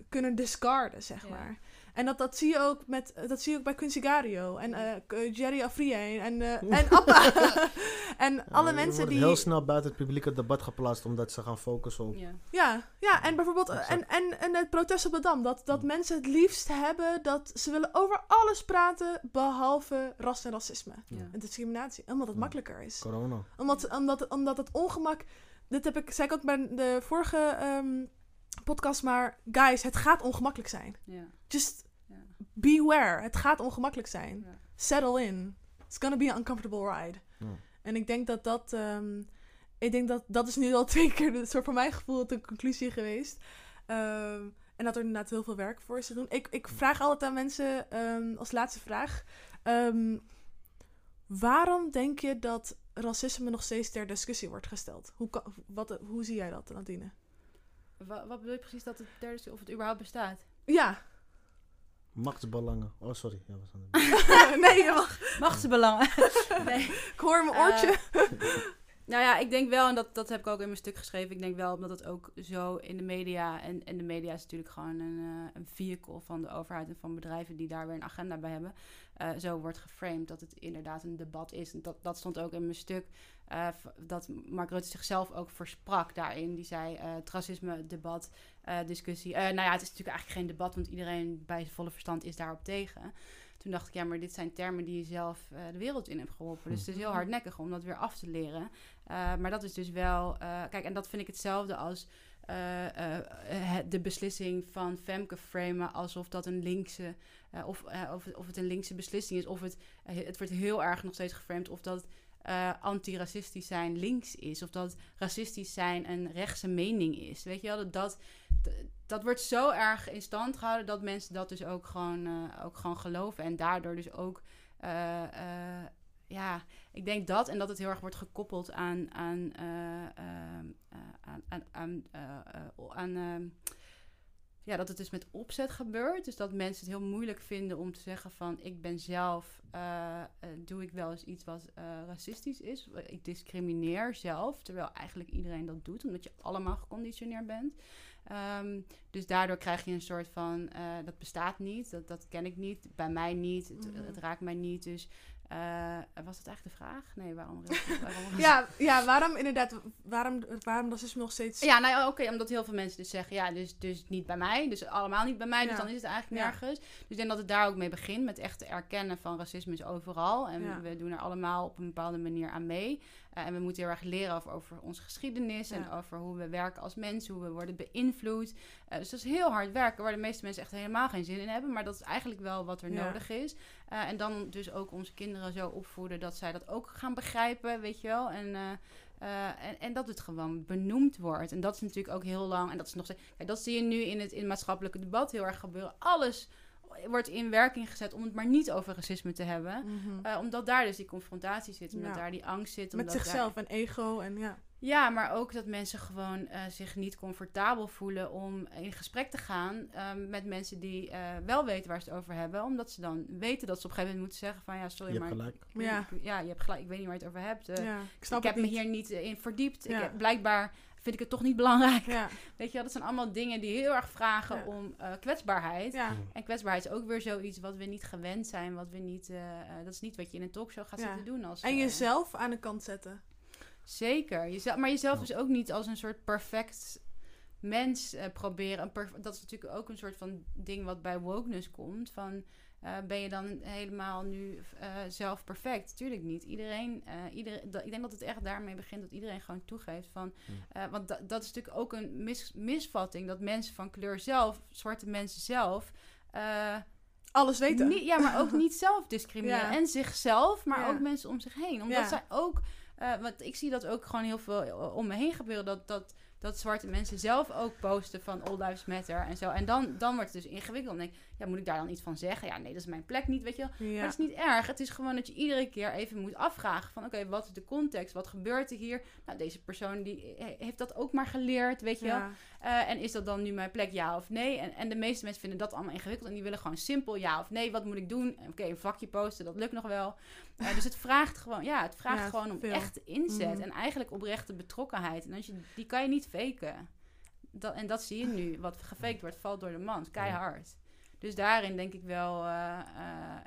kunnen discarden, zeg maar. En dat, dat zie je ook met dat zie je ook bij Quincy Gario en eh, Jerry Afrië en, eh, en Appa. en alle Ja, mensen wordt die. heel snel buiten het publieke debat geplaatst omdat ze gaan focussen op... Ja. Ja, ja, en bijvoorbeeld en, en, en het protest op de Dam. Dat, dat Mm. mensen het liefst hebben dat ze willen over alles praten behalve ras en racisme. Ja. En discriminatie. Omdat het Ja. makkelijker is. Corona. Omdat, omdat, omdat het ongemak. Dit heb ik, zei ik ook bij de vorige ehm, podcast, maar guys, het gaat ongemakkelijk zijn. Ja. Just Ja. Beware. Het gaat ongemakkelijk zijn. Ja. Settle in. It's gonna be an uncomfortable ride. Ja. En ik denk dat dat... ehm, ik denk dat dat is nu al twee keer, de, soort voor mijn gevoel, de conclusie geweest. Ehm, en dat er inderdaad heel veel werk voor is te doen. Ik, ik vraag altijd aan mensen, ehm, als laatste vraag... ehm, waarom denk je dat racisme nog steeds ter discussie wordt gesteld? Hoe, kan, wat, hoe zie jij dat, Nadine? Wa- wat bedoel je precies dat het derde of het überhaupt bestaat? Ja. Machtsbelangen. Oh, sorry. Ja, er. nee, je mag. Machtsbelangen. nee. Ik hoor mijn oortje. Nou ja, ik denk wel, en dat, dat heb ik ook in mijn stuk geschreven. Ik denk wel omdat het ook zo in de media. En, en de media is natuurlijk gewoon een, eh, een vehicle van de overheid en van bedrijven die daar weer een agenda bij hebben. eh, zo wordt geframed dat het inderdaad een debat is. En dat, dat stond ook in mijn stuk. Eh, dat Mark Rutte zichzelf ook versprak daarin. Die zei: eh, het racisme, debat, eh, discussie. Nou ja, het is natuurlijk eigenlijk geen debat, want iedereen bij zijn volle verstand is daarop tegen. Toen dacht ik, ja, maar dit zijn termen die je zelf de wereld in hebt geholpen. Dus het is heel hardnekkig om dat weer af te leren. Maar dat is dus wel. Kijk, en dat vind ik hetzelfde als de beslissing van Femke framen alsof dat een linkse. of, of, of het een linkse beslissing is. Of het, het wordt heel erg nog steeds geframed of dat. Uh, anti-racistisch zijn links is. Of dat racistisch zijn een rechtse mening is. Weet je wel, dat, dat, dat wordt zo erg in stand gehouden dat mensen dat dus ook gewoon, uh, ook gewoon geloven. En daardoor dus ook. Uh, ja, ik denk dat en dat het heel erg wordt gekoppeld aan. aan, aan, aan, aan, aan ehm, ja, dat het dus met opzet gebeurt. Dus dat mensen het heel moeilijk vinden om te zeggen van ik ben zelf, uh, uh, doe ik wel eens iets wat uh, racistisch is. Ik discrimineer zelf, terwijl eigenlijk iedereen dat doet, omdat je allemaal geconditioneerd bent. Um, dus daardoor krijg je een soort van, dat bestaat niet, dat, dat ken ik niet, bij mij niet, het, Mhm. het raakt mij niet. Dus uh, was dat eigenlijk de vraag? Nee, waarom? waarom ja, ja, waarom inderdaad, waarom, waarom racisme nog steeds... Ja, nou oké, okay, omdat heel veel mensen dus zeggen, ja, dus, dus niet bij mij, dus allemaal niet bij mij, Ja. dus dan is het eigenlijk Ja. nergens. Dus ik denk dat het daar ook mee begint, met echt te erkennen van racisme is overal. En Ja. we doen er allemaal op een bepaalde manier aan mee. Uh, en we moeten heel erg leren over, over onze geschiedenis en over hoe we werken als mensen, hoe we worden beïnvloed. Uh, dus dat is heel hard werken, waar de meeste mensen echt helemaal geen zin in hebben. Maar dat is eigenlijk wel wat er Ja. nodig is. Uh, en dan dus ook onze kinderen zo opvoeden dat zij dat ook gaan begrijpen, weet je wel. En, uh, en, en dat het gewoon benoemd wordt. En dat is natuurlijk ook heel lang. En dat is nog steeds. Kijk, dat zie je nu in het, in het maatschappelijke debat heel erg gebeuren. Alles wordt in werking gezet om het maar niet over racisme te hebben. Mhm. Uh, omdat daar dus die confrontatie zit, omdat Ja. daar die angst zit. Met omdat daar- zichzelf en ego en ja. Ja, maar ook dat mensen gewoon eh, zich niet comfortabel voelen om in gesprek te gaan ehm, met mensen die eh, wel weten waar ze het over hebben. Omdat ze dan weten dat ze op een gegeven moment moeten zeggen van ja, sorry, Je maar... hebt gelijk. ik- Ja. ik- ja, je hebt gelijk. Ik weet niet waar je het over hebt. Eh, ja. Ik snap ik heb me hier niet in verdiept. Ja. Ik heb, blijkbaar vind ik het toch niet belangrijk. Ja, Weet je wel, dat zijn allemaal dingen die heel erg vragen Ja. om eh, kwetsbaarheid. ja. En kwetsbaarheid is ook weer zoiets wat we niet gewend zijn. Wat we niet, dat is niet wat je in een talkshow gaat Ja. zitten doen. Als, En jezelf aan de kant zetten. Zeker. Jezelf, maar jezelf Ja. dus ook niet als een soort perfect mens eh, proberen. Een perf- dat is natuurlijk ook een soort van ding wat bij wokeness komt. Van, eh, ben je dan helemaal nu eh, zelf perfect? Tuurlijk niet. Iedereen, eh, iedereen dat, ik denk dat het echt daarmee begint dat iedereen gewoon toegeeft van... eh, want da- dat is natuurlijk ook een mis- misvatting. Dat mensen van kleur zelf, zwarte mensen zelf... eh, Alles weten. niet, ja, maar ook niet zelf discrimineren. Ja. En zichzelf, maar Ja. ook mensen om zich heen. Omdat Ja. zij ook... eh, want ik zie dat ook gewoon heel veel eh, om me heen gebeuren. Dat, dat, dat zwarte mensen zelf ook posten van All Lives Matter en zo. En dan, dan wordt het dus ingewikkeld. Dan denk ik, ja, moet ik daar dan iets van zeggen? Ja, nee, dat is mijn plek niet, weet je wel. Ja. Maar dat is niet erg. Het is gewoon dat je iedere keer even moet afvragen van... oké, wat is de context? Wat gebeurt er hier? Nou, deze persoon die he- heeft dat ook maar geleerd, weet je wel. Ja. Eh, en is dat dan nu mijn plek, ja of nee? En, en de meeste mensen vinden dat allemaal ingewikkeld. En die willen gewoon simpel ja of nee. Wat moet ik doen? Oké, een vakje posten, dat lukt nog wel. Eh, dus het vraagt gewoon, ja, het vraagt Ja, gewoon om veel. echt inzet. Mhm. En eigenlijk oprechte betrokkenheid. En als je, die kan je niet faken. Dat, en dat zie je nu. Wat gefaked wordt, valt door de mand. Keihard. Dus daarin denk ik wel, eh, eh,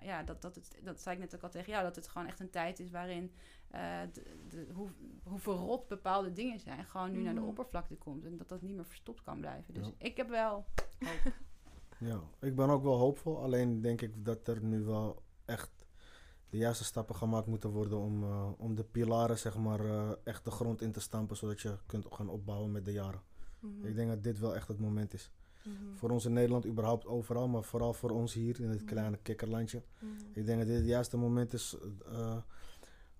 ja, dat, dat, het, dat zei ik net ook al tegen jou, dat het gewoon echt een tijd is waarin eh, de, de, hoe, hoe verrot bepaalde dingen zijn, gewoon nu naar de Mhm. oppervlakte komt. En dat dat niet meer verstopt kan blijven. Dus Ja. ik heb wel hoop. Ja, ik ben ook wel hoopvol. Alleen denk ik dat er nu wel echt de juiste stappen gemaakt moeten worden om, eh, om de pilaren zeg maar eh, echt de grond in te stampen, zodat je kunt gaan opbouwen met de jaren. Mhm. Ik denk dat dit wel echt het moment is. Mhm. Voor ons in Nederland überhaupt overal, maar vooral voor ons hier in het Mhm. kleine kikkerlandje. Ik denk dat dit het juiste moment is eh,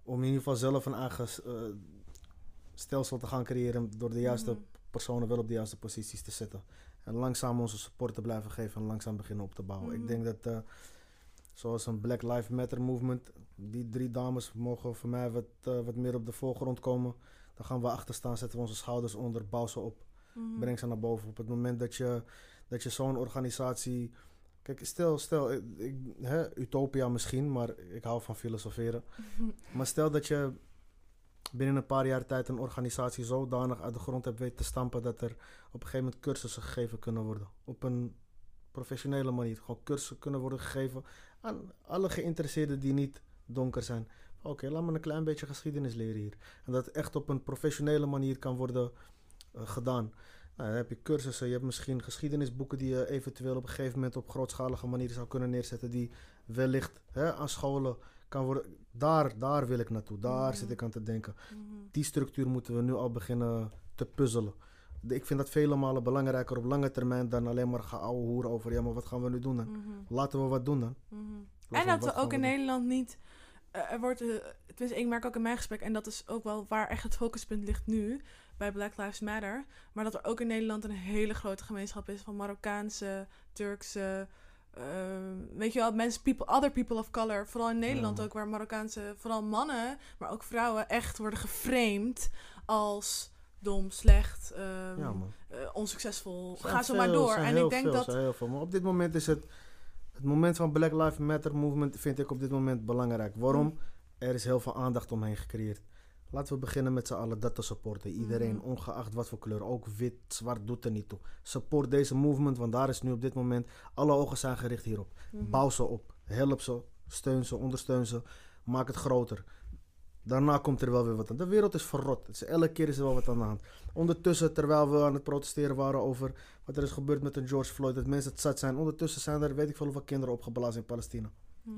om in ieder geval zelf een eigen stelsel te gaan creëren door de juiste personen wel op de juiste posities te zetten. En langzaam onze support te blijven geven en langzaam beginnen op te bouwen. Ik denk dat, zoals een Black Lives Matter movement, die drie dames mogen voor mij wat, eh, wat meer op de voorgrond komen. Dan gaan we achter staan, zetten we onze schouders onder, bouw ze op, Mhm. breng ze naar boven. Op het moment dat je, dat je zo'n organisatie. Kijk, stel, stel ik, ik- hè, utopia misschien, maar ik hou van filosoferen. Maar stel dat je binnen een paar jaar tijd een organisatie zodanig uit de grond hebt weten te stampen dat er op een gegeven moment cursussen gegeven kunnen worden. Op een professionele manier. Gewoon cursussen kunnen worden gegeven aan alle geïnteresseerden die niet donker zijn. Oké, laat me een klein beetje geschiedenis leren hier. En dat echt op een professionele manier kan worden eh, gedaan. Nou, dan heb je cursussen, je hebt misschien geschiedenisboeken die je eventueel op een gegeven moment op grootschalige manier zou kunnen neerzetten. Die wellicht hè, aan scholen kan worden. Daar, daar wil ik naartoe. Daar Mhm. zit ik aan te denken. Mhm. Die structuur moeten we nu al beginnen te puzzelen. Ik vind dat vele malen belangrijker op lange termijn dan alleen maar gaan ouwe hoeren over. Ja, maar wat gaan we nu doen dan? Mhm. Laten we wat doen dan. Mhm. En dat we ook in? Nederland niet. eh, er wordt, eh, tenminste, ik merk ook in mijn gesprek, en dat is ook wel waar echt het focuspunt ligt nu bij Black Lives Matter. Maar dat er ook in Nederland een hele grote gemeenschap is van Marokkaanse, Turkse. eh, weet je wel, mensen, people, other people of color. Vooral in Nederland Ja. ook, waar Marokkaanse, vooral mannen, maar ook vrouwen, echt worden geframed als dom, slecht, ehm, Ja, eh, onsuccesvol. Ga zo maar door. En ik denk veel, dat. zijn heel veel. Maar op dit moment is het... Het moment van Black Lives Matter movement vind ik op dit moment belangrijk. Waarom? Mm. Er is heel veel aandacht omheen gecreëerd. Laten we beginnen met z'n allen dat te supporten. Iedereen, Mhm. ongeacht wat voor kleur. Ook wit, zwart, doet er niet toe. Support deze movement, want daar is nu op dit moment... Alle ogen zijn gericht hierop. Mhm. Bouw ze op. Help ze. Steun ze. Ondersteun ze. Maak het groter. Daarna komt er wel weer wat aan. De wereld is verrot. Elke keer is er wel wat aan de hand. Ondertussen, terwijl we aan het protesteren waren over wat er is gebeurd met een George Floyd, dat mensen het zat zijn. Ondertussen zijn er, weet ik veel hoeveel kinderen opgeblazen in Palestina. Ja.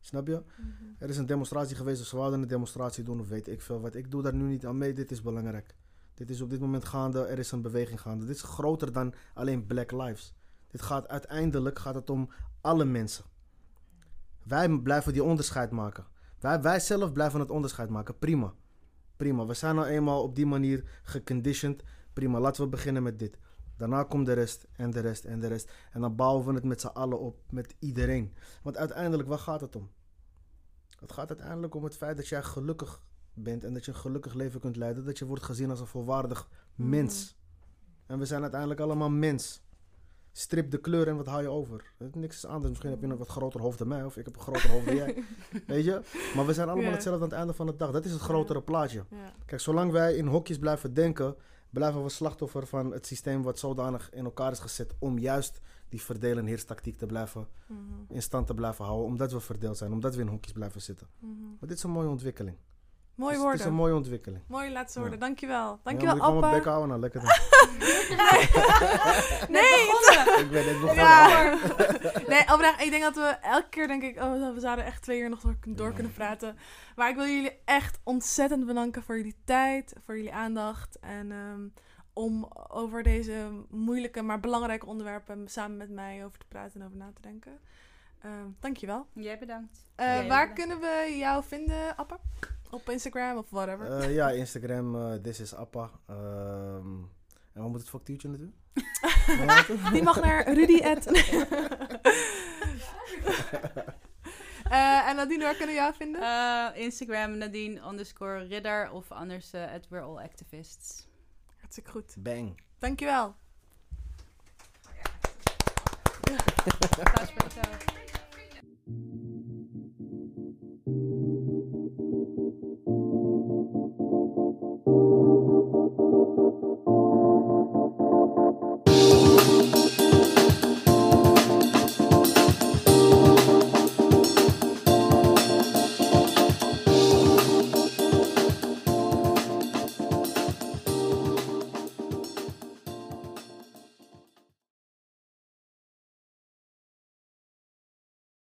Snap je? Mhm. Er is een demonstratie geweest, of ze wouden een demonstratie doen, of weet ik veel wat. Ik doe daar nu niet aan mee, dit is belangrijk. Dit is op dit moment gaande, er is een beweging gaande. Dit is groter dan alleen Black Lives. Dit gaat uiteindelijk gaat het om alle mensen. Wij blijven die onderscheid maken. Wij, wij zelf blijven het onderscheid maken. Prima. Prima. We zijn nou eenmaal op die manier geconditioned. Prima. Laten we beginnen met dit. Daarna komt de rest en de rest en de rest. En dan bouwen we het met z'n allen op. Met iedereen. Want uiteindelijk, waar gaat het om? Het gaat uiteindelijk om het feit dat jij gelukkig bent. En dat je een gelukkig leven kunt leiden. Dat je wordt gezien als een volwaardig mens. En we zijn uiteindelijk allemaal mens. Strip de kleur en wat haal je over? Niks is anders. Misschien heb je een wat groter hoofd dan mij. Of ik heb een groter hoofd dan jij. Weet je? Maar we zijn allemaal hetzelfde aan het einde van de dag. Dat is het grotere plaatje. Kijk, zolang wij in hokjes blijven denken, blijven we slachtoffer van het systeem wat zodanig in elkaar is gezet om juist die verdeel- en heerstactiek te blijven Mhm. in stand te blijven houden, omdat we verdeeld zijn, omdat we in hokjes blijven zitten. Mhm. Maar dit is een mooie ontwikkeling. Mooie Het is- Het is woorden. een mooie ontwikkeling. Mooie laatste Ja. woorden. Dankjewel. Ja, Dankjewel, moet ik mijn bek Appa. houden? Nou, lekker dan. nee, ik ben net begonnen. Ja. nee, oprecht. Ik denk dat we elke keer denk ik, oh, we zouden echt twee uur nog door, door Ja. kunnen praten. Maar ik wil jullie echt ontzettend bedanken voor jullie tijd, voor jullie aandacht. En ehm, om over deze moeilijke, maar belangrijke onderwerpen samen met mij over te praten en over na te denken. Ehm dankjewel. Jij bedankt. Eh, Jij waar bedankt. kunnen we jou vinden, Appa? Op Instagram of whatever. Eh, ja, Instagram, eh this is Appa. Ehm, en wat moet het factuurtje naartoe? Die mag naar Rudy. at- Eh, en Nadine, waar kunnen we jou vinden? Eh, Instagram Nadine underscore ridder of anders eh at we're all activists. Hartstikke goed. Bang. Dankjewel. Applaus Thank you.